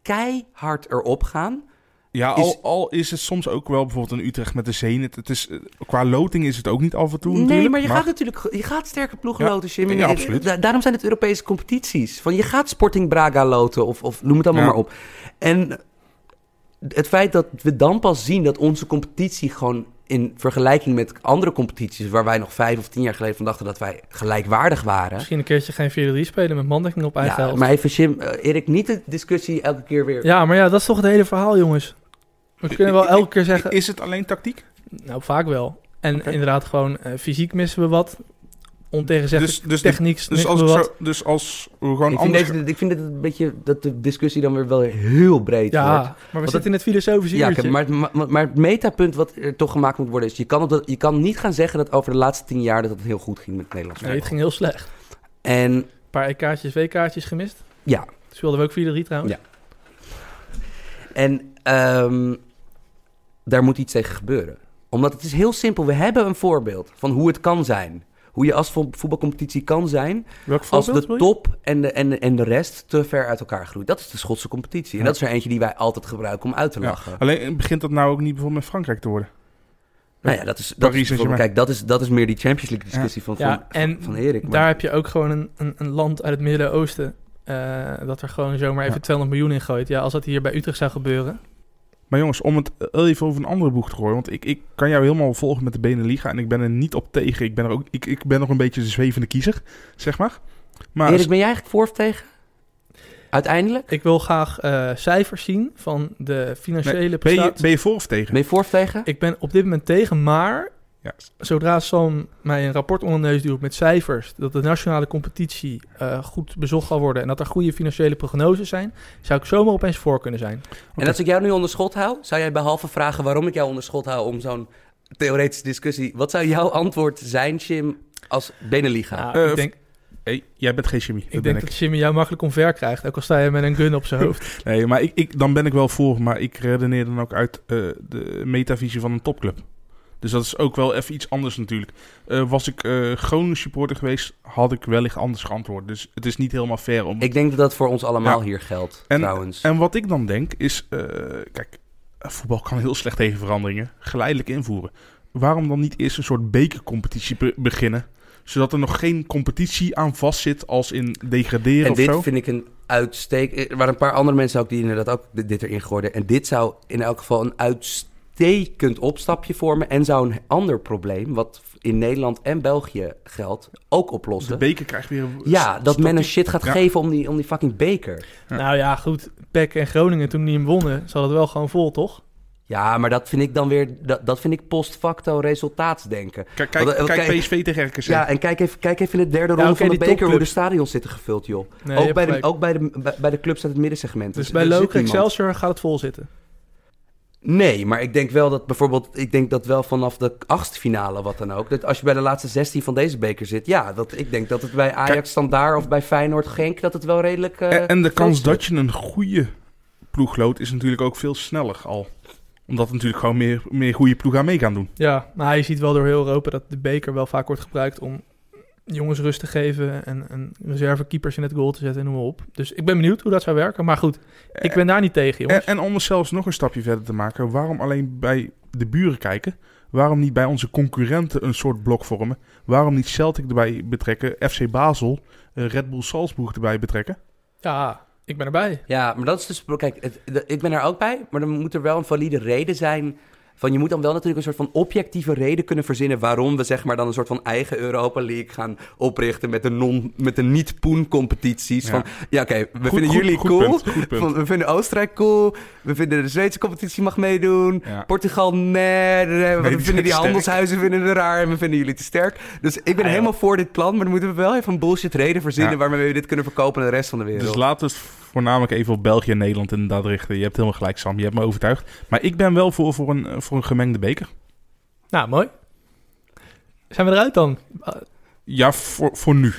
keihard erop gaan. Ja, is- al, al is het soms ook wel bijvoorbeeld in Utrecht met de Zenit. Het is, eh, qua loting is het ook niet af en toe nee, maar je gaat natuurlijk je gaat sterke ploegen Ja, loten, Jim. ja, absoluut. da- daarom zijn het Europese competities. Van je gaat Sporting Braga loten, of, of noem het allemaal Ja. maar op. En het feit dat we dan pas zien dat onze competitie gewoon in vergelijking met andere competities, waar wij nog vijf of tien jaar geleden van dachten dat wij gelijkwaardig waren. Misschien een keertje geen 4-3 spelen met mandekking op eigen Ja, helft. maar even Jim, eh, Erik, niet de discussie elke keer weer. Ja, maar ja, dat is toch het hele verhaal, jongens. We kunnen wel elke keer zeggen... Is het alleen tactiek? Nou, vaak wel. En inderdaad gewoon eh, fysiek missen we wat. Ontegenzeggelijk Dus- dus- techniek Dus als, zo, dus als we gewoon Ik vind, anders... deze, ik vind het een beetje dat de discussie dan weer wel heel breed Ja, wordt. maar we het- zitten in het filosofische Ja, uurtje. maar, het- maar, maar het metapunt wat er toch gemaakt moet worden is... Je kan, op dat, je kan niet gaan zeggen dat over de laatste tien jaar dat het heel goed ging met het Nederlands Nee, het ging heel slecht. En Een paar EK'tjes, W-kaartjes gemist. ja, Speelden we ook 4-3 trouwens. Ja. en ehm, daar moet iets tegen gebeuren. Omdat het is heel simpel. We hebben een voorbeeld van hoe het kan zijn. Hoe je als vo- voetbalcompetitie kan zijn... Welk als de top en de, en, de, en de rest te ver uit elkaar groeit. Dat is de Schotse competitie. En Ja. dat is er eentje die wij altijd gebruiken om uit te Ja. lachen. Alleen begint dat nou ook niet bijvoorbeeld met Frankrijk te worden? Nou ja, dat is, dat Paris is kijk, dat is, dat is meer die Champions League discussie van, van, Ja, en van Erik. maar- Daar heb je ook gewoon een, een, een land uit het Midden-Oosten... eh, dat er gewoon zomaar even Ja. 200 miljoen in gooit. Ja, als dat hier bij Utrecht zou gebeuren... Maar jongens, om het even over een andere boeg te gooien. Want ik, ik kan jou helemaal volgen met de Beneliga. En ik ben er niet op tegen. Ik ben, er ook, ik, ik ben nog een beetje de zwevende kiezer, zeg maar. Maar Erik, ben jij eigenlijk voor of tegen? Uiteindelijk? Ik wil graag eh, cijfers zien van de financiële ben, je, ben je voor of tegen? Ben je voor of tegen? Ik ben op dit moment tegen, maar Ja. zodra Sam mij een rapport onder de neus duwt met cijfers, dat de nationale competitie eh, goed bezocht zal worden en dat er goede financiële prognoses zijn, zou ik zomaar opeens voor kunnen zijn. En als ik jou nu onder schot hou, zou jij behalve vragen waarom ik jou onder schot hou om zo'n theoretische discussie, wat zou jouw antwoord zijn, Jim, als Beneliga? Eh, ik denk, Hey, jij bent geen chemie. ik denk ik. dat Jimmy jou makkelijk omver krijgt, ook al sta je met een gun op zijn hoofd. Nee, maar ik, ik, dan ben ik wel voor. Maar ik redeneer dan ook uit eh, de metavisie van een topclub. Dus dat is ook wel even iets anders natuurlijk. Eh, was ik eh Groningen supporter geweest, had ik wellicht anders geantwoord. Dus het is niet helemaal fair om... Ik denk dat dat voor ons allemaal Ja. hier geldt, En- trouwens. En wat ik dan denk is, eh, kijk, voetbal kan heel slecht tegen veranderingen. Geleidelijk invoeren. Waarom dan niet eerst een soort bekercompetitie be- beginnen? Zodat er nog geen competitie aan vastzit als in degraderen En of dit zo. vind ik een uitstek. Er waren een paar andere mensen ook die inderdaad ook dit, erin gooiden. En dit zou in elk geval een uitstekend opstapje vormen. En zou een ander probleem, wat in Nederland en België geldt, ook De oplossen. beker krijgt weer een Ja, dat men een shit gaat Ja. geven om die, om die fucking beker. Ja. Nou ja, goed, PEC en Groningen toen die hem wonnen, zat het wel gewoon vol, toch? Ja, maar dat vind ik dan weer, dat, dat vind ik post facto resultaatsdenken. Kijk, kijk, Want, eh, kijk PSV tegen RKC. Ja, en kijk even, kijk even in de derde ronde oké, van de beker hoe de stadions zitten gevuld, joh. Nee, ook, bij de, ook bij de, bij, bij de clubs uit het middensegment. Dus bij er zit Loke niemand. Excelsior gaat het vol zitten. Nee, maar ik denk wel dat bijvoorbeeld, ik denk dat wel vanaf de achtste finale, wat dan ook, dat als je bij de laatste 16 van deze beker zit, ja, dat, ik denk dat het bij Ajax Standaard of bij Feyenoord Genk, dat het wel redelijk... eh, en, en de kans zit. dat je een goede ploeg loodt is natuurlijk ook veel sneller al. Omdat er natuurlijk gewoon meer, meer goede ploeg aan mee gaan doen. Ja, maar je ziet wel door heel Europa dat de beker wel vaak wordt gebruikt om jongens rust te geven en, en reservekeepers in het goal te zetten en noem maar op. Dus ik ben benieuwd hoe dat zou werken. Maar goed, ik ben daar niet tegen, jongens. En, en om er zelfs nog een stapje verder te maken, waarom alleen bij de buren kijken? Waarom niet bij onze concurrenten een soort blok vormen? Waarom niet Celtic erbij betrekken, FC Basel, eh, Red Bull Salzburg erbij betrekken? Ja, ik ben erbij. Ja, maar dat is dus... Kijk, het- de- ik ben er ook bij, maar dan moet er wel een valide reden zijn... Van, je moet dan wel natuurlijk een soort van objectieve reden kunnen verzinnen... waarom we zeg maar dan een soort van eigen Europa League gaan oprichten... met de, non, met de niet-poen-competities. Ja. Van, ja oké, we Goed- vinden goed- jullie goed cool. punt, goed punt. Van, we vinden Oostenrijk cool. We vinden de Zweedse competitie mag meedoen. Ja. Portugal, nee. we vinden die sterk. handelshuizen vinden we raar en we vinden jullie te sterk. Dus ik ben Ah, helemaal voor dit plan, maar dan moeten we wel even een bullshit reden verzinnen waarmee we dit kunnen verkopen aan de rest van de wereld. Dus laten het voornamelijk even op België en Nederland inderdaad richten. Je hebt helemaal gelijk, Sam. Je hebt me overtuigd. Maar ik ben wel voor, voor, een, voor een gemengde beker. Nou, mooi. Zijn we eruit dan? Ja, voor, voor nu.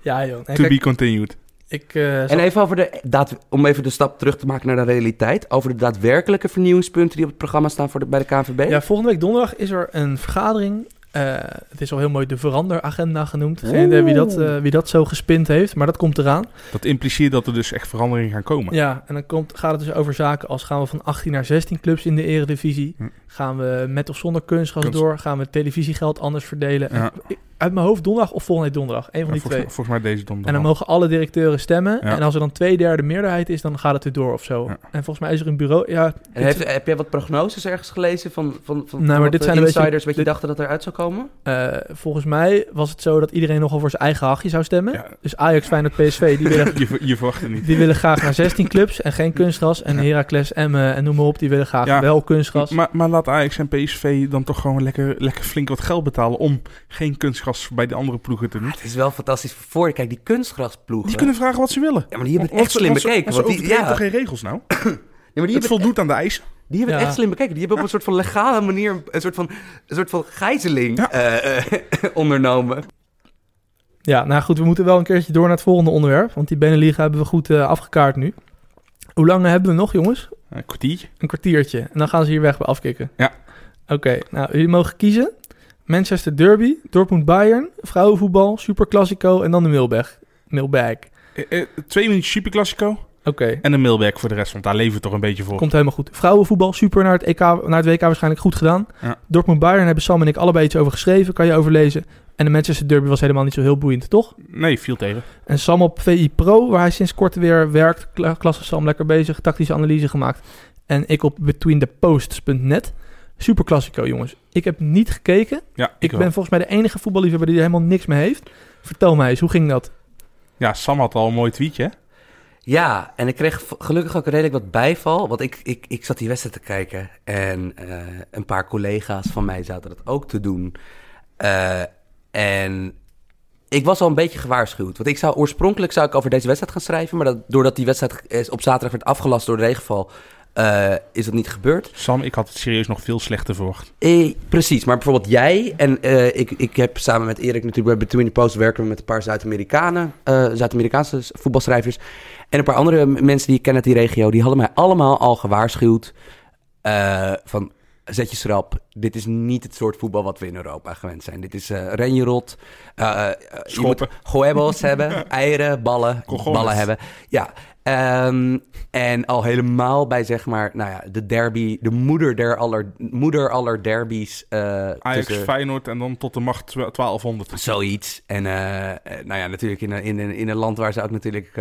Ja, joh. To kijk, be continued. ik, eh, En even over de, daad, om even de stap terug te maken naar de realiteit. Over de daadwerkelijke vernieuwingspunten die op het programma staan voor de, bij de KNVB. Ja, volgende week donderdag is er een vergadering. Eh, het is al heel mooi de veranderagenda genoemd. Geen idee wie dat, eh, wie dat zo gespind heeft, maar dat komt eraan. Dat impliceert dat er dus echt veranderingen gaan komen. Ja, en dan komt, gaat het dus over zaken als gaan we van 18 naar 16 clubs in de eredivisie. Hm. Gaan we met of zonder kunstgras Kunst- door? Gaan we televisiegeld anders verdelen? Ja. Uit mijn hoofd donderdag of volgende donderdag. Een van Ja, die volgens, twee. mij, volgens mij deze donderdag. En dan mogen alle directeuren stemmen. Ja. En als er dan twee derde meerderheid is, dan gaat het weer door of zo. Ja. En volgens mij is er een bureau... Ja, En heeft, heb jij wat prognoses ergens gelezen van, van, van, Nee, van maar dit de zijn een beetje- insiders wat je dit- dachten dat eruit zou komen? eh, volgens mij was het zo dat iedereen nogal voor zijn eigen hachje zou stemmen. Ja. Dus Ajax, Feyenoord, PSV, die willen, je, je verwacht het niet. die willen graag naar 16 clubs en geen kunstgras. En Ja. Heracles, Emmen en noem maar op, die willen graag Ja. wel kunstgras. Maar, maar laat Ajax en PSV dan toch gewoon lekker, lekker flink wat geld betalen om geen kunstgras bij de andere ploegen te doen. Het is wel fantastisch voor je. Kijk, die kunstgrasploegen. Die kunnen vragen wat ze willen. Ja, maar die hebben het echt slim bekeken. want die, ja, toch geen regels nou? ja, maar die Het hebben, voldoet aan de eisen. die hebben het echt slim bekeken. Die hebben op een soort van legale manier een soort van, een soort van gijzeling Ja. eh, eh, ondernomen. Ja, nou goed, we moeten wel een keertje door naar het volgende onderwerp. Want die Beneliga hebben we goed eh, afgekaart nu. Hoe lang hebben we nog, jongens? Een kwartiertje. Een kwartiertje. En dan gaan ze hier weg bij afkicken. Ja. Oké, nou, jullie mogen kiezen. Manchester Derby, Dortmund Bayern, vrouwenvoetbal, Super Classico en dan de Mailbag. Mailbag. Eh, eh, twee minuten Super Classico Oké, en een mailback voor de rest. Want daar leven we toch een beetje voor. komt helemaal goed. Vrouwenvoetbal, super naar het, EK, naar het WK waarschijnlijk goed gedaan. Ja. Dortmund Bayern hebben Sam en ik allebei iets over geschreven, kan je overlezen. En de Manchester Derby was helemaal niet zo heel boeiend, toch? Nee, viel tegen. En Sam op VI Pro, waar hij sinds kort weer werkt. Kla- Klasse Sam, lekker bezig. Tactische analyse gemaakt. En ik op betweentheposts.net. Super Classico, jongens. Ik heb niet gekeken. Ja, ik, ben volgens mij de enige voetballiefhebber die er helemaal niks mee heeft. Vertel mij eens, hoe ging dat? Ja, Sam had al een mooi tweetje. Ja, en ik kreeg gelukkig ook redelijk wat bijval. Want ik, ik, ik zat die wedstrijd te kijken. En eh, een paar collega's van mij zaten dat ook te doen. Eh, en ik was al een beetje gewaarschuwd. Want ik zou oorspronkelijk zou ik over deze wedstrijd gaan schrijven. Maar dat, doordat die wedstrijd op zaterdag werd afgelast door de regenval. Eh, is dat niet gebeurd. Sam, ik had het serieus nog veel slechter verwacht. Eh, precies, maar bijvoorbeeld jij en eh, ik, ik heb samen met Erik natuurlijk bij Between the Post werken we met een paar Zuid-Amerikanen, eh, Zuid-Amerikaanse voetbalschrijvers en een paar andere mensen die ik ken uit die regio, die hadden mij allemaal al gewaarschuwd van zet je schrap, dit is niet het soort voetbal wat we in Europa gewend zijn. Dit is eh renjerot, je moet Schoppen. goebos hebben, eieren, ballen, ballen hebben. Ja, ehm, en al helemaal bij zeg maar, nou ja, de derby, de moeder der aller, moeder aller derbies. eh, Ajax, tussen- Feyenoord en dan tot de macht twa- 1200. Zoiets. En eh, eh, nou ja, natuurlijk in, een- in, een- in een land waar ze ook natuurlijk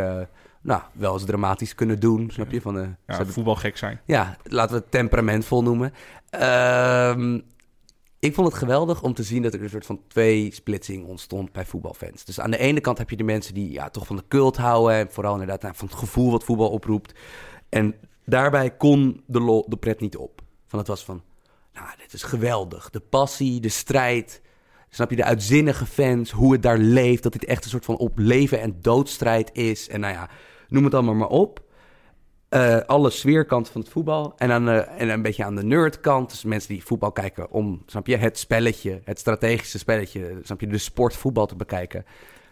nou, wel eens dramatisch kunnen doen. Snap je? Van, ze Ja, voetbalgek zijn. ja, laten we het temperamentvol noemen. Ehm, ik vond het geweldig om te zien dat er een soort van twee splitsing ontstond bij voetbalfans. Dus aan de ene kant heb je de mensen die ja, toch van de cult houden. En vooral inderdaad nou, van het gevoel wat voetbal oproept. En daarbij kon de, de pret niet op. Van het was van, nou, dit is geweldig. De passie, de strijd. Snap je, de uitzinnige fans, hoe het daar leeft. Dat dit echt een soort van op leven en doodstrijd is. En nou ja, noem het allemaal maar op. Eh, alle sfeerkanten van het voetbal. En, aan en een beetje aan de nerdkant. Dus mensen die voetbal kijken om, snap je, het spelletje, het strategische spelletje, snap je, de sport voetbal te bekijken.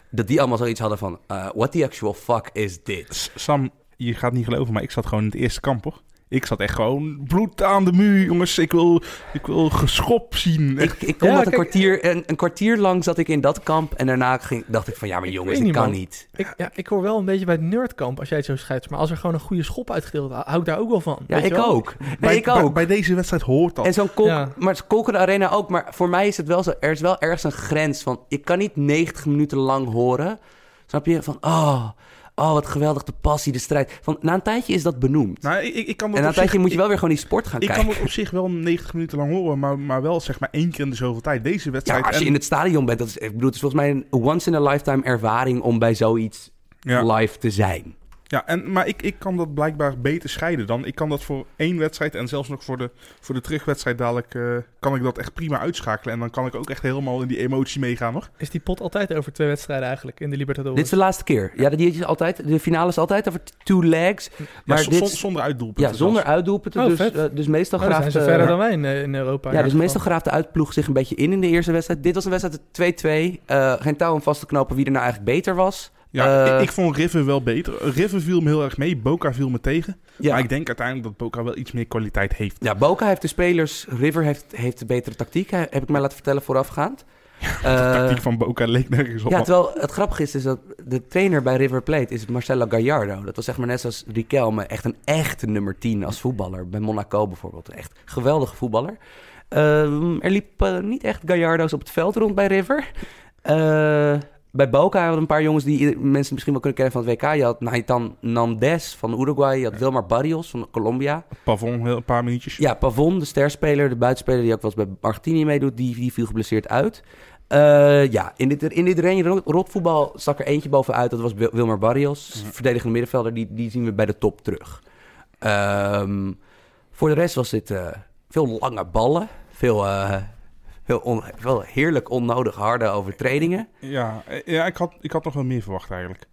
Dat die allemaal zoiets hadden van, eh, what the actual fuck is dit? Sam, je gaat niet geloven, maar ik zat gewoon in het eerste kamp hoor. Ik zat echt gewoon bloed aan de muur, jongens. Ik wil, ik wil geschop zien. Ik, ik kon Ja, dat een, kwartier, een, een kwartier lang zat ik in dat kamp. En daarna ging, dacht ik van, ja, maar jongens, ik niet, kan man. niet. Ik, ja, ik hoor wel een beetje bij het nerdkamp als jij het zo schrijft. Maar als er gewoon een goede schop uitgedeeld wordt, hou ik daar ook wel van. Ja, weet je ik wel? ook. Nee, bij, ik ook. Bij, bij deze wedstrijd hoort dat. En zo'n kolk, Ja. maar Kolken Arena ook. Maar voor mij is het wel zo, er is wel ergens een grens van, ik kan niet 90 minuten lang horen. Snap je? Van, oh, oh, wat geweldig, de passie, de strijd. Van, na een tijdje is dat benoemd. nou, ik, ik, ik kan en na een zich- tijdje moet je ik- wel weer gewoon die sport gaan Ik kijken. kan het op zich wel 90 minuten lang horen, maar, maar wel zeg maar één keer in de zoveel tijd. Deze Ja, wedstrijd. als je en- in het stadion bent, dat is, ik bedoel, het is volgens mij een once-in-a-lifetime ervaring om bij zoiets ja, live te zijn. Ja, en, maar ik, ik kan dat blijkbaar beter scheiden dan. Ik kan dat voor één wedstrijd en zelfs nog voor de, voor de terugwedstrijd dadelijk... eh, kan ik dat echt prima uitschakelen. En dan kan ik ook echt helemaal in die emotie meegaan nog. Is die pot altijd over twee wedstrijden eigenlijk in de Libertadores? Dit is de laatste keer. Ja, die is altijd, de finale is altijd over two legs. Maar dit- zon- zonder uitdoelpunten. Ja, zonder uitdoelpunten. Oh, dus, vet. eh, dus meestal Oh, graaft... zijn ze eh, verder dan wij in, in Europa. Ja, in dus meestal graaft de uitploeg zich een beetje in in de eerste wedstrijd. Dit was een wedstrijd 2-2. Eh, geen touw om vast te knopen wie er nou eigenlijk beter was. Ja, Eh, ik, vond River wel beter. River viel me heel erg mee. Boca viel me tegen. Ja. Maar ik denk uiteindelijk dat Boca wel iets meer kwaliteit heeft. ja, Boca heeft de spelers. River heeft, heeft de betere tactiek, he- heb ik mij laten vertellen voorafgaand. De Eh, tactiek van Boca leek nergens op. ja, terwijl het grappige is, is dat de trainer bij River Plate is Marcelo Gallardo. Dat was zeg maar net zoals Riquelme, echt een echte nummer 10 als voetballer. Bij Monaco bijvoorbeeld. Echt geweldige voetballer. Ehm, er liep eh, niet echt Gallardo's op het veld rond bij River. Eh, bij Boca hadden een paar jongens die mensen misschien wel kunnen kennen van het WK. Je had Naitan Nandes van Uruguay. Je had Wilmar Barrios van Colombia. Pavon, heel, een paar minuutjes. Ja, Pavon, de sterspeler, de buitenspeler die ook wel eens bij Argentinië meedoet, die, die viel geblesseerd uit. Eh, ja, in dit, in dit rot- rotvoetbal stak er eentje bovenuit. Dat was Wil- Wilmar Barrios, Mhm. verdedigende middenvelder. Die, die zien we bij de top terug. Ehm, voor de rest was dit eh, veel lange ballen. Veel, eh, veel, on- veel heerlijk onnodig harde overtredingen. Ja, ja ik, had, ik had nog wel meer verwacht eigenlijk.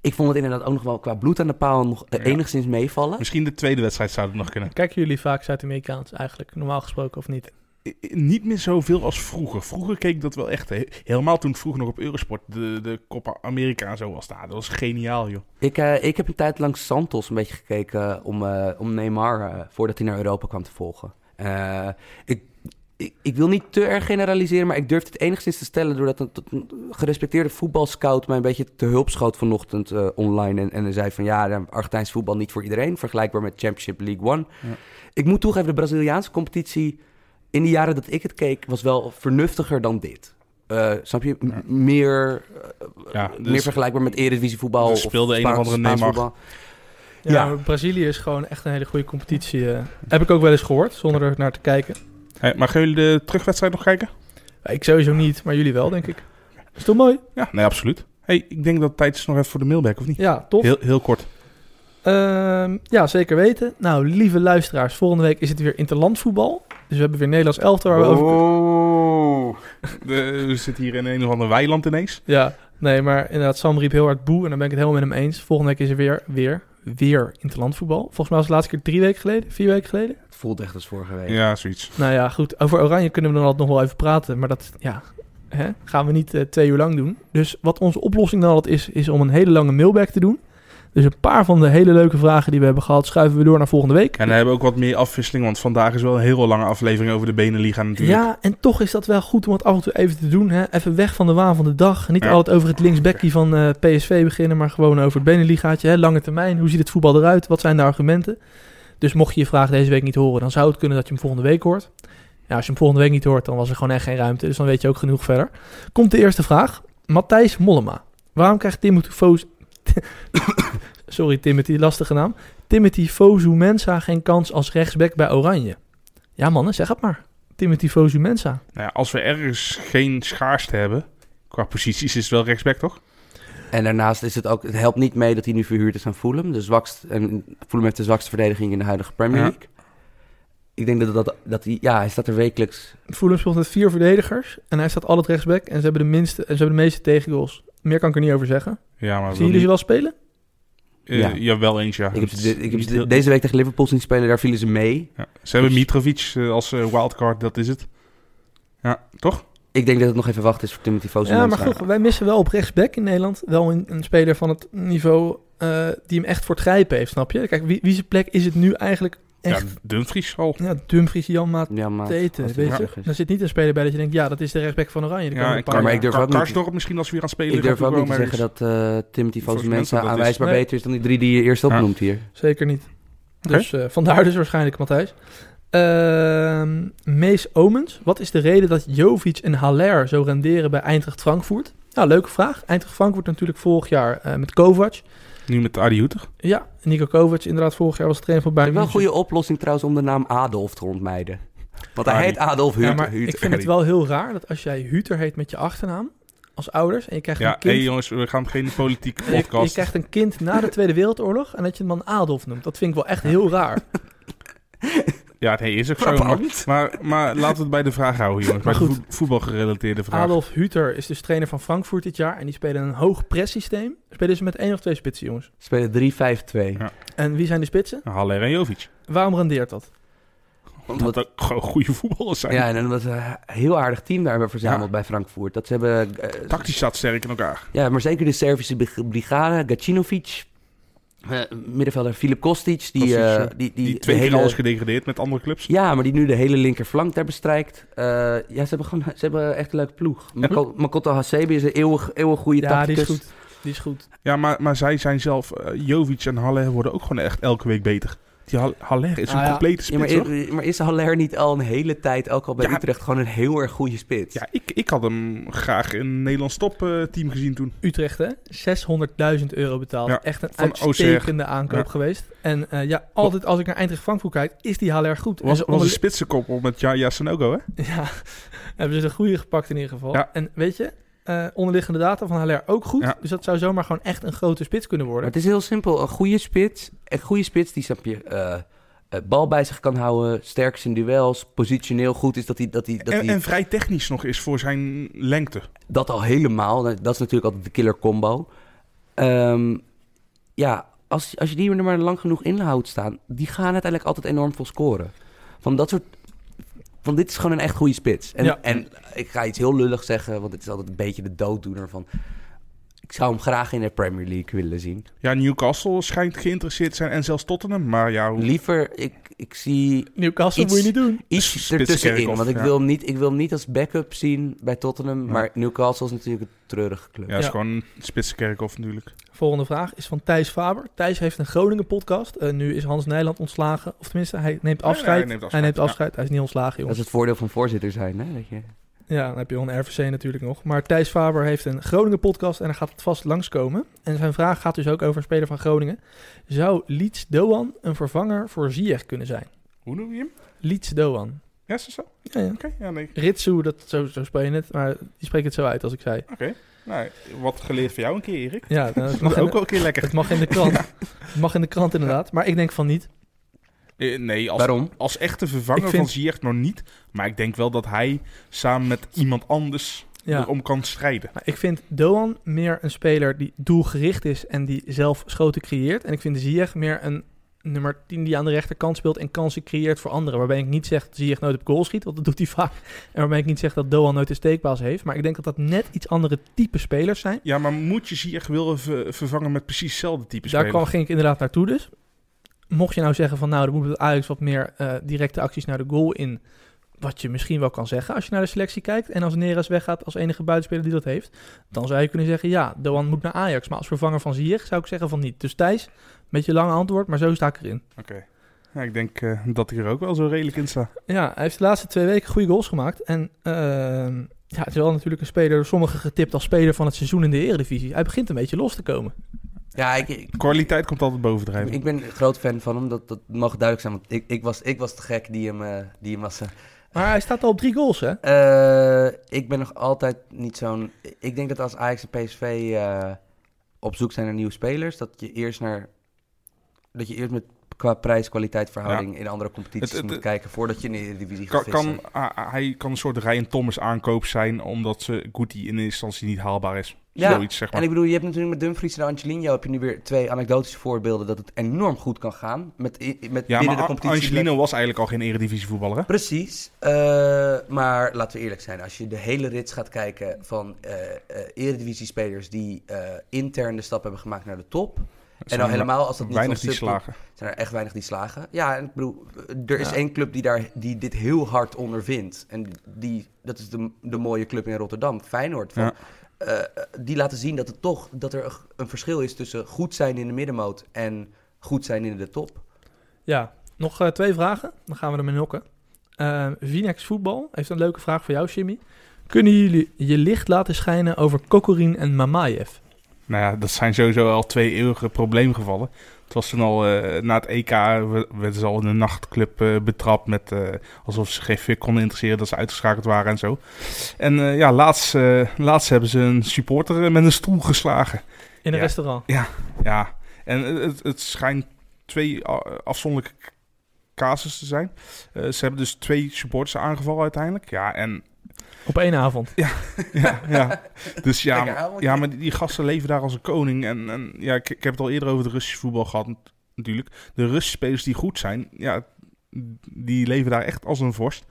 Ik vond het inderdaad ook nog wel qua bloed aan de paal nog Ja. enigszins meevallen. Misschien de tweede wedstrijd zou het nog kunnen. Kijken jullie vaak Zuid-Amerikaans eigenlijk, normaal gesproken of niet? Niet meer zoveel als vroeger. Vroeger keek ik dat wel echt. Helemaal toen vroeger nog op Eurosport de, de Copa America en zo was daar. Dat was geniaal, joh. Ik, eh, ik heb een tijd lang Santos een beetje gekeken om, eh, om Neymar, eh, voordat hij naar Europa kwam te volgen. Eh, ik, ik, ik wil niet te erg generaliseren, maar ik durf het enigszins te stellen doordat een, gerespecteerde voetbalscout mij een beetje te hulp schoot vanochtend eh, online. En, en hij zei van ja, Argentijns voetbal niet voor iedereen, vergelijkbaar met Championship League One. Ja. Ik moet toegeven, de Braziliaanse competitie in de jaren dat ik het keek, was wel vernuftiger dan dit. Eh, snap je? M- Ja. Meer, eh, Ja, meer dus- vergelijkbaar met Eredivisie voetbal. er speelde een of andere Neymar. voetbal. Ja, Ja. Brazilië is gewoon echt een hele goede competitie. heb ik ook wel eens gehoord, zonder er naar te kijken. Hey, maar gaan jullie de terugwedstrijd nog kijken? Ja, ik sowieso niet, maar jullie wel, denk ik. Is toch mooi? Ja, nee, absoluut. Hey, ik denk dat het tijd is nog even voor de mailback, of niet? Ja, tof. Heel, heel kort. Ehm, ja, zeker weten. Nou, lieve luisteraars, volgende week is het weer interlandvoetbal. Dus we hebben weer Nederlands elftal waar we over... Oh. De, we zitten hier in een of ander weiland ineens. Ja, nee, maar inderdaad, Sam riep heel hard boe en dan ben ik het helemaal met hem eens. Volgende week is er weer, weer, weer interlandvoetbal. Volgens mij was het de laatste keer drie weken geleden, vier weken geleden. Het voelt echt als vorige week. Ja, zoiets. Nou ja, goed. Over Oranje kunnen we dan altijd nog wel even praten. Maar dat ja, hè, gaan we niet eh, twee uur lang doen. Dus wat onze oplossing dan altijd is, is om een hele lange mailback te doen. Dus een paar van de hele leuke vragen die we hebben gehad, schuiven we door naar volgende week. En dan hebben we ook wat meer afwisseling, want vandaag is wel een hele lange aflevering over de Beneliga natuurlijk. Ja, en toch is dat wel goed om het af en toe even te doen. Hè? Even weg van de waan van de dag. Niet Ja. altijd over het linksbekkie van eh, PSV beginnen, maar gewoon over het Beneligaatje. Hè? Lange termijn, hoe ziet het voetbal eruit? Wat zijn de argumenten? Dus mocht je je vraag deze week niet horen, dan zou het kunnen dat je hem volgende week hoort. Ja, als je hem volgende week niet hoort, dan was er gewoon echt geen ruimte. Dus dan weet je ook genoeg verder. Komt de eerste vraag. Matthijs Mollema. Waarom krijgt Timothy Foos... Sorry Timothy, lastige naam. Timothy Fosu Mensa geen kans als rechtsback bij Oranje? Ja mannen, zeg het maar. Timothy Fosu Mensa. Nou ja, als we ergens geen schaarste hebben, qua posities, is het wel rechtsback, toch? En daarnaast is het ook, het helpt niet mee dat hij nu verhuurd is aan Fulham. De zwakst, en Fulham heeft de zwakste verdediging in de huidige Premier Ja. League. Ik denk dat, dat, dat hij, ja, hij staat er wekelijks. Fulham speelt met vier verdedigers. En hij staat altijd rechtsback. En ze hebben de, minste, en ze hebben de meeste tegengoals. Meer kan ik er niet over zeggen. Ja, maar Zien jullie ze wel spelen? Uh, Ja. ja. wel eens, ja. Ik heb, de- ik heb deze week tegen Liverpool zien spelen, daar vielen ze mee. ja. Ze hebben Dus- Mitrovic eh, als eh, wildcard, dat is het. Ja, toch? Ik denk dat het nog even wachten is voor Timothy Fosu. Ja, maar goed, wij missen wel op rechtsback in Nederland wel een, een speler van het niveau eh, die hem echt voor het grijpen heeft, snap je? Kijk, wie, wie zijn plek is het nu eigenlijk echt... Ja, Dumfries al. Ja, Dumfries, Jan Maat Ja, maar Teten, weet je. Daar zit niet een speler bij dat je denkt, ja, dat is de rechtsback van Oranje. Ja, paar maar ik durf ook niet- Karsdorp misschien als we weer aan spelen. Ik durf ook niet te zeggen dat eh Timothy dat is- aanwijsbaar Nee. beter is dan die drie die je eerst opnoemt hier. Zeker niet. Dus eh, vandaar dus waarschijnlijk Matthijs. Ehm Mees Omens, wat is de reden dat Jovic en Haller zo renderen bij Eintracht Frankfurt? Nou, leuke vraag. Eintracht Frankfurt natuurlijk vorig jaar eh, met Kovac. Nu met Adi Hoeter. Ja, Nico Kovac inderdaad vorig jaar was trainer van Bayern Wel een goede oplossing trouwens om de naam Adolf te ontmijden. Want hij Adi. heet Adolf Ja, Huter. maar Huter. ik vind het wel heel raar dat als jij Huter heet met je achternaam als ouders en je krijgt Ja, een kind... hé jongens, we gaan geen politieke en je, je podcast. krijgt een kind na de Tweede Wereldoorlog en dat je hem dan Adolf noemt. Dat vind ik wel echt heel raar. Ja, nee, is ook zo. Maar, maar, maar laten we het bij de vraag houden, jongens. Maar bij de goed. voet- voetbalgerelateerde vraag. Adolf Huter is dus trainer van Frankfurt dit jaar en die spelen een hoog presssysteem. Spelen ze met één of twee spitsen, jongens. Spelen 3-5-2. Ja. En wie zijn de spitsen? Haller en Jovic. Waarom rendeert dat? Omdat, Dat gewoon goede voetballers zijn. ja, en omdat ze een heel aardig team daar hebben verzameld Ja. bij Frankfurt. Dat ze hebben... eh, Tactisch staat sterk in elkaar. Ja, maar zeker de Servische brig- brigade, Gacinovic, eh, middenvelder Filip Kostic, die, Kostic, eh, ja. die, die, twee keer hele- alles gedegradeerd met andere clubs. Ja, maar die nu de hele linkerflank daar bestrijkt. Eh, ja, ze hebben gewoon ze hebben echt een leuke ploeg. Mako- Makoto Hasebe is een eeuwig, eeuwig goede Ja, die is goed. Die is goed. Ja, maar, maar zij zijn zelf, Jovic en Haller worden ook gewoon echt elke week beter. Die Hal- Haller is een Ah, ja. complete Ja, maar, spits, hoor. is, maar is Haller niet al een hele tijd, ook al bij Ja. Utrecht, gewoon een heel erg goede spits? Ja, ik, ik had hem graag in een Nederlands topteam gezien toen. Utrecht, hè? 600.000 euro betaald. Ja, Echt een van uitstekende aankoop Ja. geweest. En eh, ja, altijd als ik naar Eintracht Frankfurt kijk, is die Haller goed. Was, was een spitsenkoppel met Jaya Sanogo, hè? Ja, hebben ze de goede gepakt in ieder geval. Ja. En weet je, eh, onderliggende data van Haller ook goed. Ja. Dus dat zou zomaar gewoon echt een grote spits kunnen Maar worden. het is heel simpel. Een goede spits, een goede spits die snap je, eh, eh, bal bij zich kan houden, sterk is in duels, positioneel goed is dat hij dat hij dat En, hij en vrij technisch nog is voor zijn lengte. dat al helemaal. Dat is natuurlijk altijd de killer combo. Ehm, ja, als, als je die er maar lang genoeg in houdt staan, die gaan uiteindelijk altijd enorm veel scoren. Van dat soort. Van dit is gewoon een echt goede spits. En, Ja. en ik ga iets heel lullig zeggen, want het is altijd een beetje de dooddoener van. Ik zou hem graag in de Premier League willen zien. Ja, Newcastle schijnt geïnteresseerd te zijn en zelfs Tottenham. Maar ja, hoe... Liever, ik, ik zie Newcastle Iets- moet je niet doen. iets ertussenin. Kerkhoff, Want ik, ja. wil hem niet, ik wil hem niet als backup zien bij Tottenham. Ja. Maar Newcastle is natuurlijk een treurige club. Ja, is Ja. gewoon een spitsenkerkhof natuurlijk. Volgende vraag is van Thijs Faber. Thijs heeft een Groningen podcast. Eh, nu is Hans Nijland ontslagen. Of tenminste, hij neemt nee, afscheid. hij neemt afscheid, Hij neemt ja. afscheid. Hij is niet ontslagen, Dat jongens. is het voordeel van voorzitter zijn. Hè? Dat je... Ja, dan heb je een RVC natuurlijk nog. Maar Thijs Faber heeft een Groningen podcast en hij gaat het vast langskomen. En zijn vraag gaat dus ook over een speler van Groningen. Zou Leeds Doan een vervanger voor Ziyech kunnen zijn? Hoe noem je hem? Leeds Doan. Ja, is dat zo? Ja, ja. Oké, ja, nee. Ritsu, dat, zo, zo speel je het, maar die spreekt het zo uit als ik zei. Oké. Nou, wat geleerd voor jou een keer, Erik. Ja, nou, het, Dat mag ook wel een keer lekker. het mag in de krant. Het mag in de krant inderdaad, maar ik denk van niet. Eh, nee, als, Waarom? als echte vervanger Ik vind- van Ziyech nog niet. Maar ik denk wel dat hij samen met iemand anders Ja. erom kan strijden. Maar ik vind Doan meer een speler die doelgericht is en die zelf schoten creëert. En ik vind Ziyech meer een nummer 10 die aan de rechterkant speelt en kansen creëert voor anderen. Waarbij ik niet zeg dat Ziyech nooit op goal schiet, want dat doet hij vaak. En waarbij ik niet zeg dat Doan nooit de steekbaas heeft. Maar ik denk dat dat net iets andere type spelers zijn. Ja, maar moet je Ziyech willen ver- vervangen met precies hetzelfde type Daar speler? kwam, ging ik inderdaad naartoe dus. Mocht je nou zeggen van nou, er moet Ajax wat meer eh, directe acties naar de goal in. Wat je misschien wel kan zeggen als je naar de selectie kijkt. En als Neres weggaat als enige buitenspeler die dat heeft. Dan zou je kunnen zeggen ja, Doan moet naar Ajax. Maar als vervanger van Ziyech zou ik zeggen van niet. Dus Thijs, een beetje lang antwoord, maar zo sta ik erin. Oké. Ja, ik denk eh, dat ik er ook wel zo redelijk in sta. Ja, hij heeft de laatste twee weken goede goals gemaakt. En ehm, ja, het is wel natuurlijk een speler, sommigen getipt als speler van het seizoen in de Eredivisie. Hij begint een beetje los te komen. Ja, ik, ik, Kwaliteit komt altijd bovendrijven. ik ben een groot fan van hem. Dat, dat mag duidelijk zijn. Want ik, ik, was, ik was de gek die hem, eh, die hem was. eh, Maar hij staat al op drie goals, hè? Eh, ik ben nog altijd niet zo'n... Ik denk dat als Ajax en PSV eh, op zoek zijn naar nieuwe spelers... dat je eerst naar... dat je eerst met qua prijs-kwaliteit verhouding in andere competities Het- het- moet kijken... voordat je in de Eredivisie Kan, gaat vissen. kan, ah, hij kan een soort Ryan Thomas aankoop zijn, omdat ze Goody in eerste instantie niet haalbaar is. Ja, Zoiets, zeg maar. En ik bedoel, je hebt natuurlijk met Dumfries en Angelino... heb je nu weer twee anekdotische voorbeelden... dat het enorm goed kan gaan met, met ja, binnen de competitie. Angelino was eigenlijk al geen eredivisie voetballer, hè? Precies. Eh, maar laten we eerlijk zijn. Als je de hele rits gaat kijken van eh eh eredivisie-spelers... die intern de stap hebben gemaakt naar de top... En dan helemaal als dat niet weinig die slagen. zijn er echt weinig die slagen. Ja, en ik bedoel, er is Ja. één club die, daar, die dit heel hard ondervindt. En die, dat is de, de mooie club in Rotterdam, Feyenoord. Van, Ja. Eh, die laten zien dat, het toch, dat er een verschil is tussen goed zijn in de middenmoot en goed zijn in de top. Ja, nog eh, twee vragen. Dan gaan we ermee nokken. Eh Vinex Voetbal heeft een leuke vraag voor jou, Jimmy. Kunnen jullie je licht laten schijnen over Kokorin en Mamayev? Nou ja, dat zijn sowieso al twee eeuwige probleemgevallen. Het was toen al eh, na het EK, we- werden ze al in een nachtclub eh, betrapt met eh, alsof ze geen fuck konden interesseren dat ze uitgeschakeld waren en zo. En ja, laatst, laatst hebben ze een supporter met een stoel geslagen. In een Ja. restaurant. Ja, en het, het schijnt twee afzonderlijke casus te zijn. Ze hebben dus twee supporters aangevallen uiteindelijk. Ja, en Op één avond. ja, ja. Dus ja, maar, avondje. ja, maar die, die gasten leven daar als een koning. En, en ja, ik, ik heb het al eerder over de Russische voetbal gehad nat- natuurlijk. De Russische spelers die goed zijn, ja, die leven daar echt als een vorst.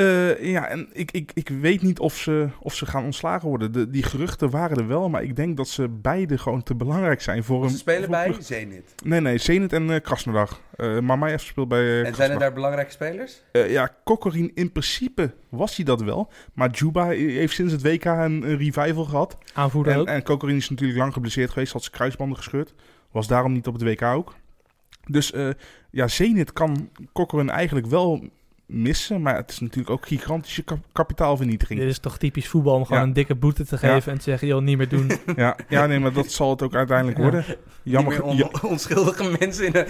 Eh, ja, en ik, ik, ik weet niet of ze, of ze gaan ontslagen worden. De, die geruchten waren er wel, maar ik denk dat ze beide gewoon te belangrijk zijn voor een... Ze spelen voor bij. Zenit. Nee, nee, Zenit en uh, Krasnodar. Uh, Mamayev speelt bij uh, En zijn er daar belangrijke spelers? Uh, ja, Kokorin in principe was hij dat wel. Maar Juba heeft sinds het WK een, een revival gehad. Aanvoerder En, ook. en Kokorin is natuurlijk lang geblesseerd geweest. Had zijn kruisbanden gescheurd. Was daarom niet op het WK ook. Dus uh, ja, Zenit kan Kokorin eigenlijk wel missen. Maar het is natuurlijk ook gigantische kap kapitaalvernietiging. Dit is toch typisch voetbal om gewoon Ja. een dikke boete te geven Ja. en te zeggen, joh, niet meer doen. Ja, ja, nee, maar dat zal het ook uiteindelijk Ja. worden. Jammer. On- onschuldige mensen in een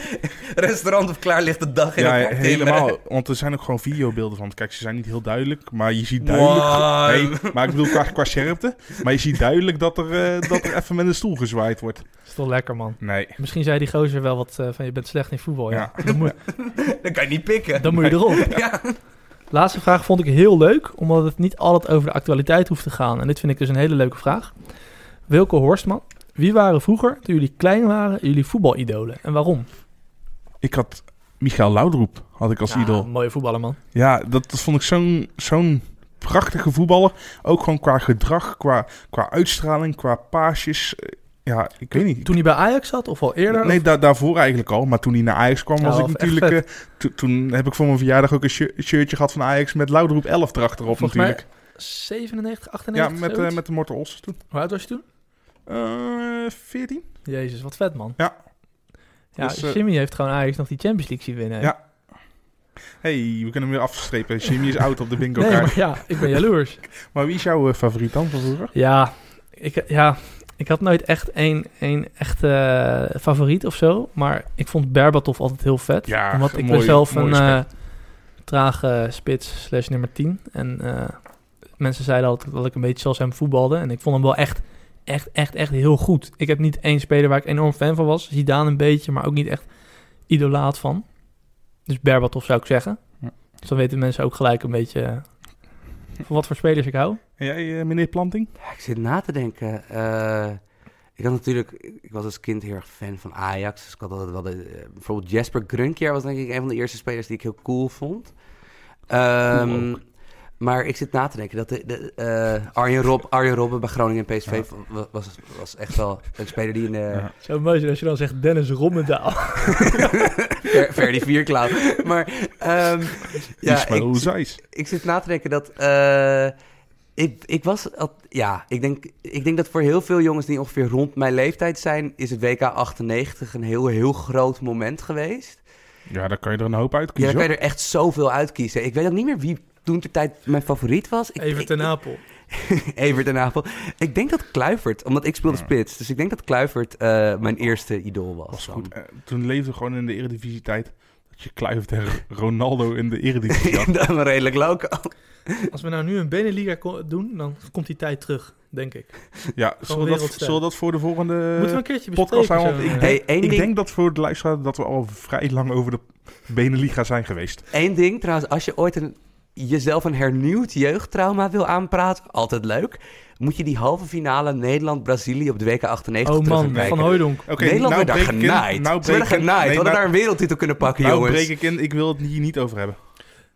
restaurant of klaarlichte dag in ja, helemaal. Want er zijn ook gewoon videobeelden van. Kijk, ze zijn niet heel duidelijk, maar je ziet duidelijk... Wow. Nee, maar ik bedoel qua, qua scherpte. Maar je ziet duidelijk dat er, eh, dat er even met een stoel gezwaaid wordt. Dat is toch lekker, man. Nee. Misschien zei die gozer wel wat eh, van, je bent slecht in voetbal. Ja. Ja. Dan, moet, Dan kan je niet pikken. dan moet je erop. Ja. Laatste vraag vond ik heel leuk, omdat het niet altijd over de actualiteit hoeft te gaan. En dit vind ik dus een hele leuke vraag. Wilke Horstman, wie waren vroeger, toen jullie klein waren, jullie voetbalidolen? En waarom? Ik had Michael Laudroep had ik als Ja, idool. mooie voetballer, man. Ja, dat, dat vond ik zo'n zo'n prachtige voetballer. Ook gewoon qua gedrag, qua, qua uitstraling, qua paasjes. Ja, ik weet niet. Toen hij bij Ajax zat, of al eerder? Nee, da daarvoor eigenlijk al. Maar toen hij naar Ajax kwam, was Ja, ik natuurlijk... eh, to- toen heb ik voor mijn verjaardag ook een shir- shirtje gehad van Ajax met Laudroep 11 erachterop Volgens natuurlijk. mij 97, ja, 98, met, eh, met de Morten Os toen. Hoe oud was je toen? Eh 14? Jezus, wat vet, man. Ja. Ja, Dus, Jimmy heeft gewoon Ajax nog die Champions League zien winnen. Ja. hey, we kunnen hem weer afstrepen. Jimmy is oud op de bingo Nee, kaart. maar ja, ik ben jaloers. Maar wie is jouw favoriet dan van vroeger? Ja, ik, ja, ik had nooit echt één, één echte eh, favoriet of zo. Maar ik vond Berbatov altijd heel vet. Ja, omdat ik ben zelf een eh, trage spits slash nummer 10. En eh, mensen zeiden altijd dat ik een beetje zoals hem voetbalde. En ik vond hem wel echt, echt, echt, echt heel goed. Ik heb niet één speler waar ik enorm fan van was. Zidane een beetje, maar ook niet echt idolaat van. Dus Berbatov zou ik zeggen. Ja. Dus dan weten mensen ook gelijk een beetje van wat voor spelers ik hou. En jij, eh, meneer Planting? Ja, ik zit na te denken. Eh, ik had natuurlijk, ik was als kind heel erg fan van Ajax. Dus ik had altijd wel de, eh, bijvoorbeeld Jasper Grunkier was denk ik een van de eerste spelers die ik heel cool vond. Ehm, Cool maar ik zit na te denken dat de, de, eh, Arjen, Rob, Arjen Robben bij Groningen en PSV wa- was, was echt wel een speler die in de Ja. Zo mooi als je dan zegt Dennis Rommendaal. ver, ver die vierklauw. Maar ehm, ja, ik, Zeiss. ik zit na te denken dat. eh, ik, ik was. al- Ja, ik denk, ik denk dat voor heel veel jongens die ongeveer rond mijn leeftijd zijn. is het WK 98 een heel, heel groot moment geweest. Ja, daar kan je er een hoop Ja, uitkiezen. dan kan je er echt zoveel uitkiezen. Ik weet ook niet meer wie toen ter tijd mijn favoriet was. Ik, Even ik- ten Apel. Evert en Apel. Ik denk dat Kluivert, omdat ik speelde Ja. spits. Dus ik denk dat Kluivert eh, mijn eerste idool was. was goed. Eh, toen leefde gewoon in de eredivisie tijd dat je Kluivert en Ronaldo in de eredivisie had. dat was redelijk loco. Als we nou nu een Beneliga doen, dan komt die tijd terug, denk ik. Ja, zullen we, dat, zullen we dat voor de volgende Moeten we een keertje podcast bespreken. houden? Want ik, denk, Hey, ik ding- denk dat voor de luisteraar dat we al vrij lang over de Beneliga zijn geweest. Eén ding trouwens, als je ooit een, jezelf een hernieuwd jeugdtrauma wil aanpraten, altijd leuk, moet je die halve finale Nederland-Brazilië op de WK 98 Oh man. Van Hooijdonk. Oké, Nederland nou werd daar genaaid. Nou Ze werden genaaid. Nee, We hadden nou- daar een wereldtitel kunnen pakken, Nou jongens. breek ik in, ik wil het hier niet over hebben.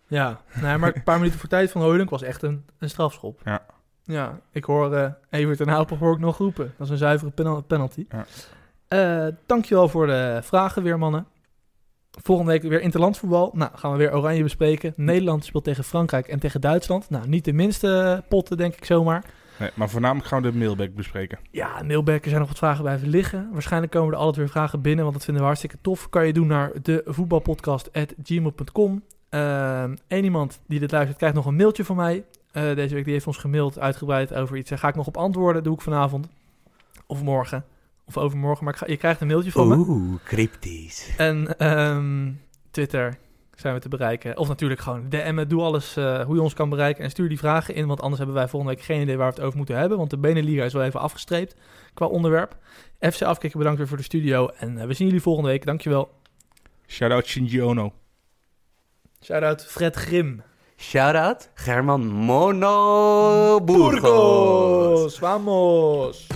Ja, nee, maar een paar minuten voor tijd van Hooijdonk was echt een, een strafschop. Ja. Ja, ik hoor eh Evert en Apel hoor ik nog roepen. Dat is een zuivere penal- penalty. Ja. Eh, dankjewel voor de vragen weer, mannen. Volgende week weer interlandvoetbal. Nou, gaan we weer Oranje bespreken. Nederland speelt tegen Frankrijk en tegen Duitsland. Nou, niet de minste potten, denk ik zomaar. Nee, maar voornamelijk gaan we de mailback bespreken. Ja, mailback, er zijn nog wat vragen blijven liggen. Waarschijnlijk komen er altijd weer vragen binnen, want dat vinden we hartstikke tof. Kan je doen naar de voetbalpodcast.gmail.com. Eén iemand die dit luistert krijgt nog een mailtje van mij. Eh, deze week die heeft ons gemaild, uitgebreid over iets. Daar ga ik nog op antwoorden, doe ik vanavond. Of morgen. Of overmorgen, maar ik ga, je krijgt een mailtje van me. Oeh, cryptisch. En ehm, Twitter zijn we te bereiken. Of natuurlijk gewoon DM'en. Doe alles eh, hoe je ons kan bereiken. En stuur die vragen in. Want anders hebben wij volgende week geen idee waar we het over moeten hebben. Want de Beneliga is wel even afgestreept qua onderwerp. FC Afkikken, bedankt weer voor de studio. En eh, we zien jullie volgende week. Dankjewel. Shout-out Shinji Ono. Shout-out Fred Grim. Shout-out German Mono Burgos. Vamos!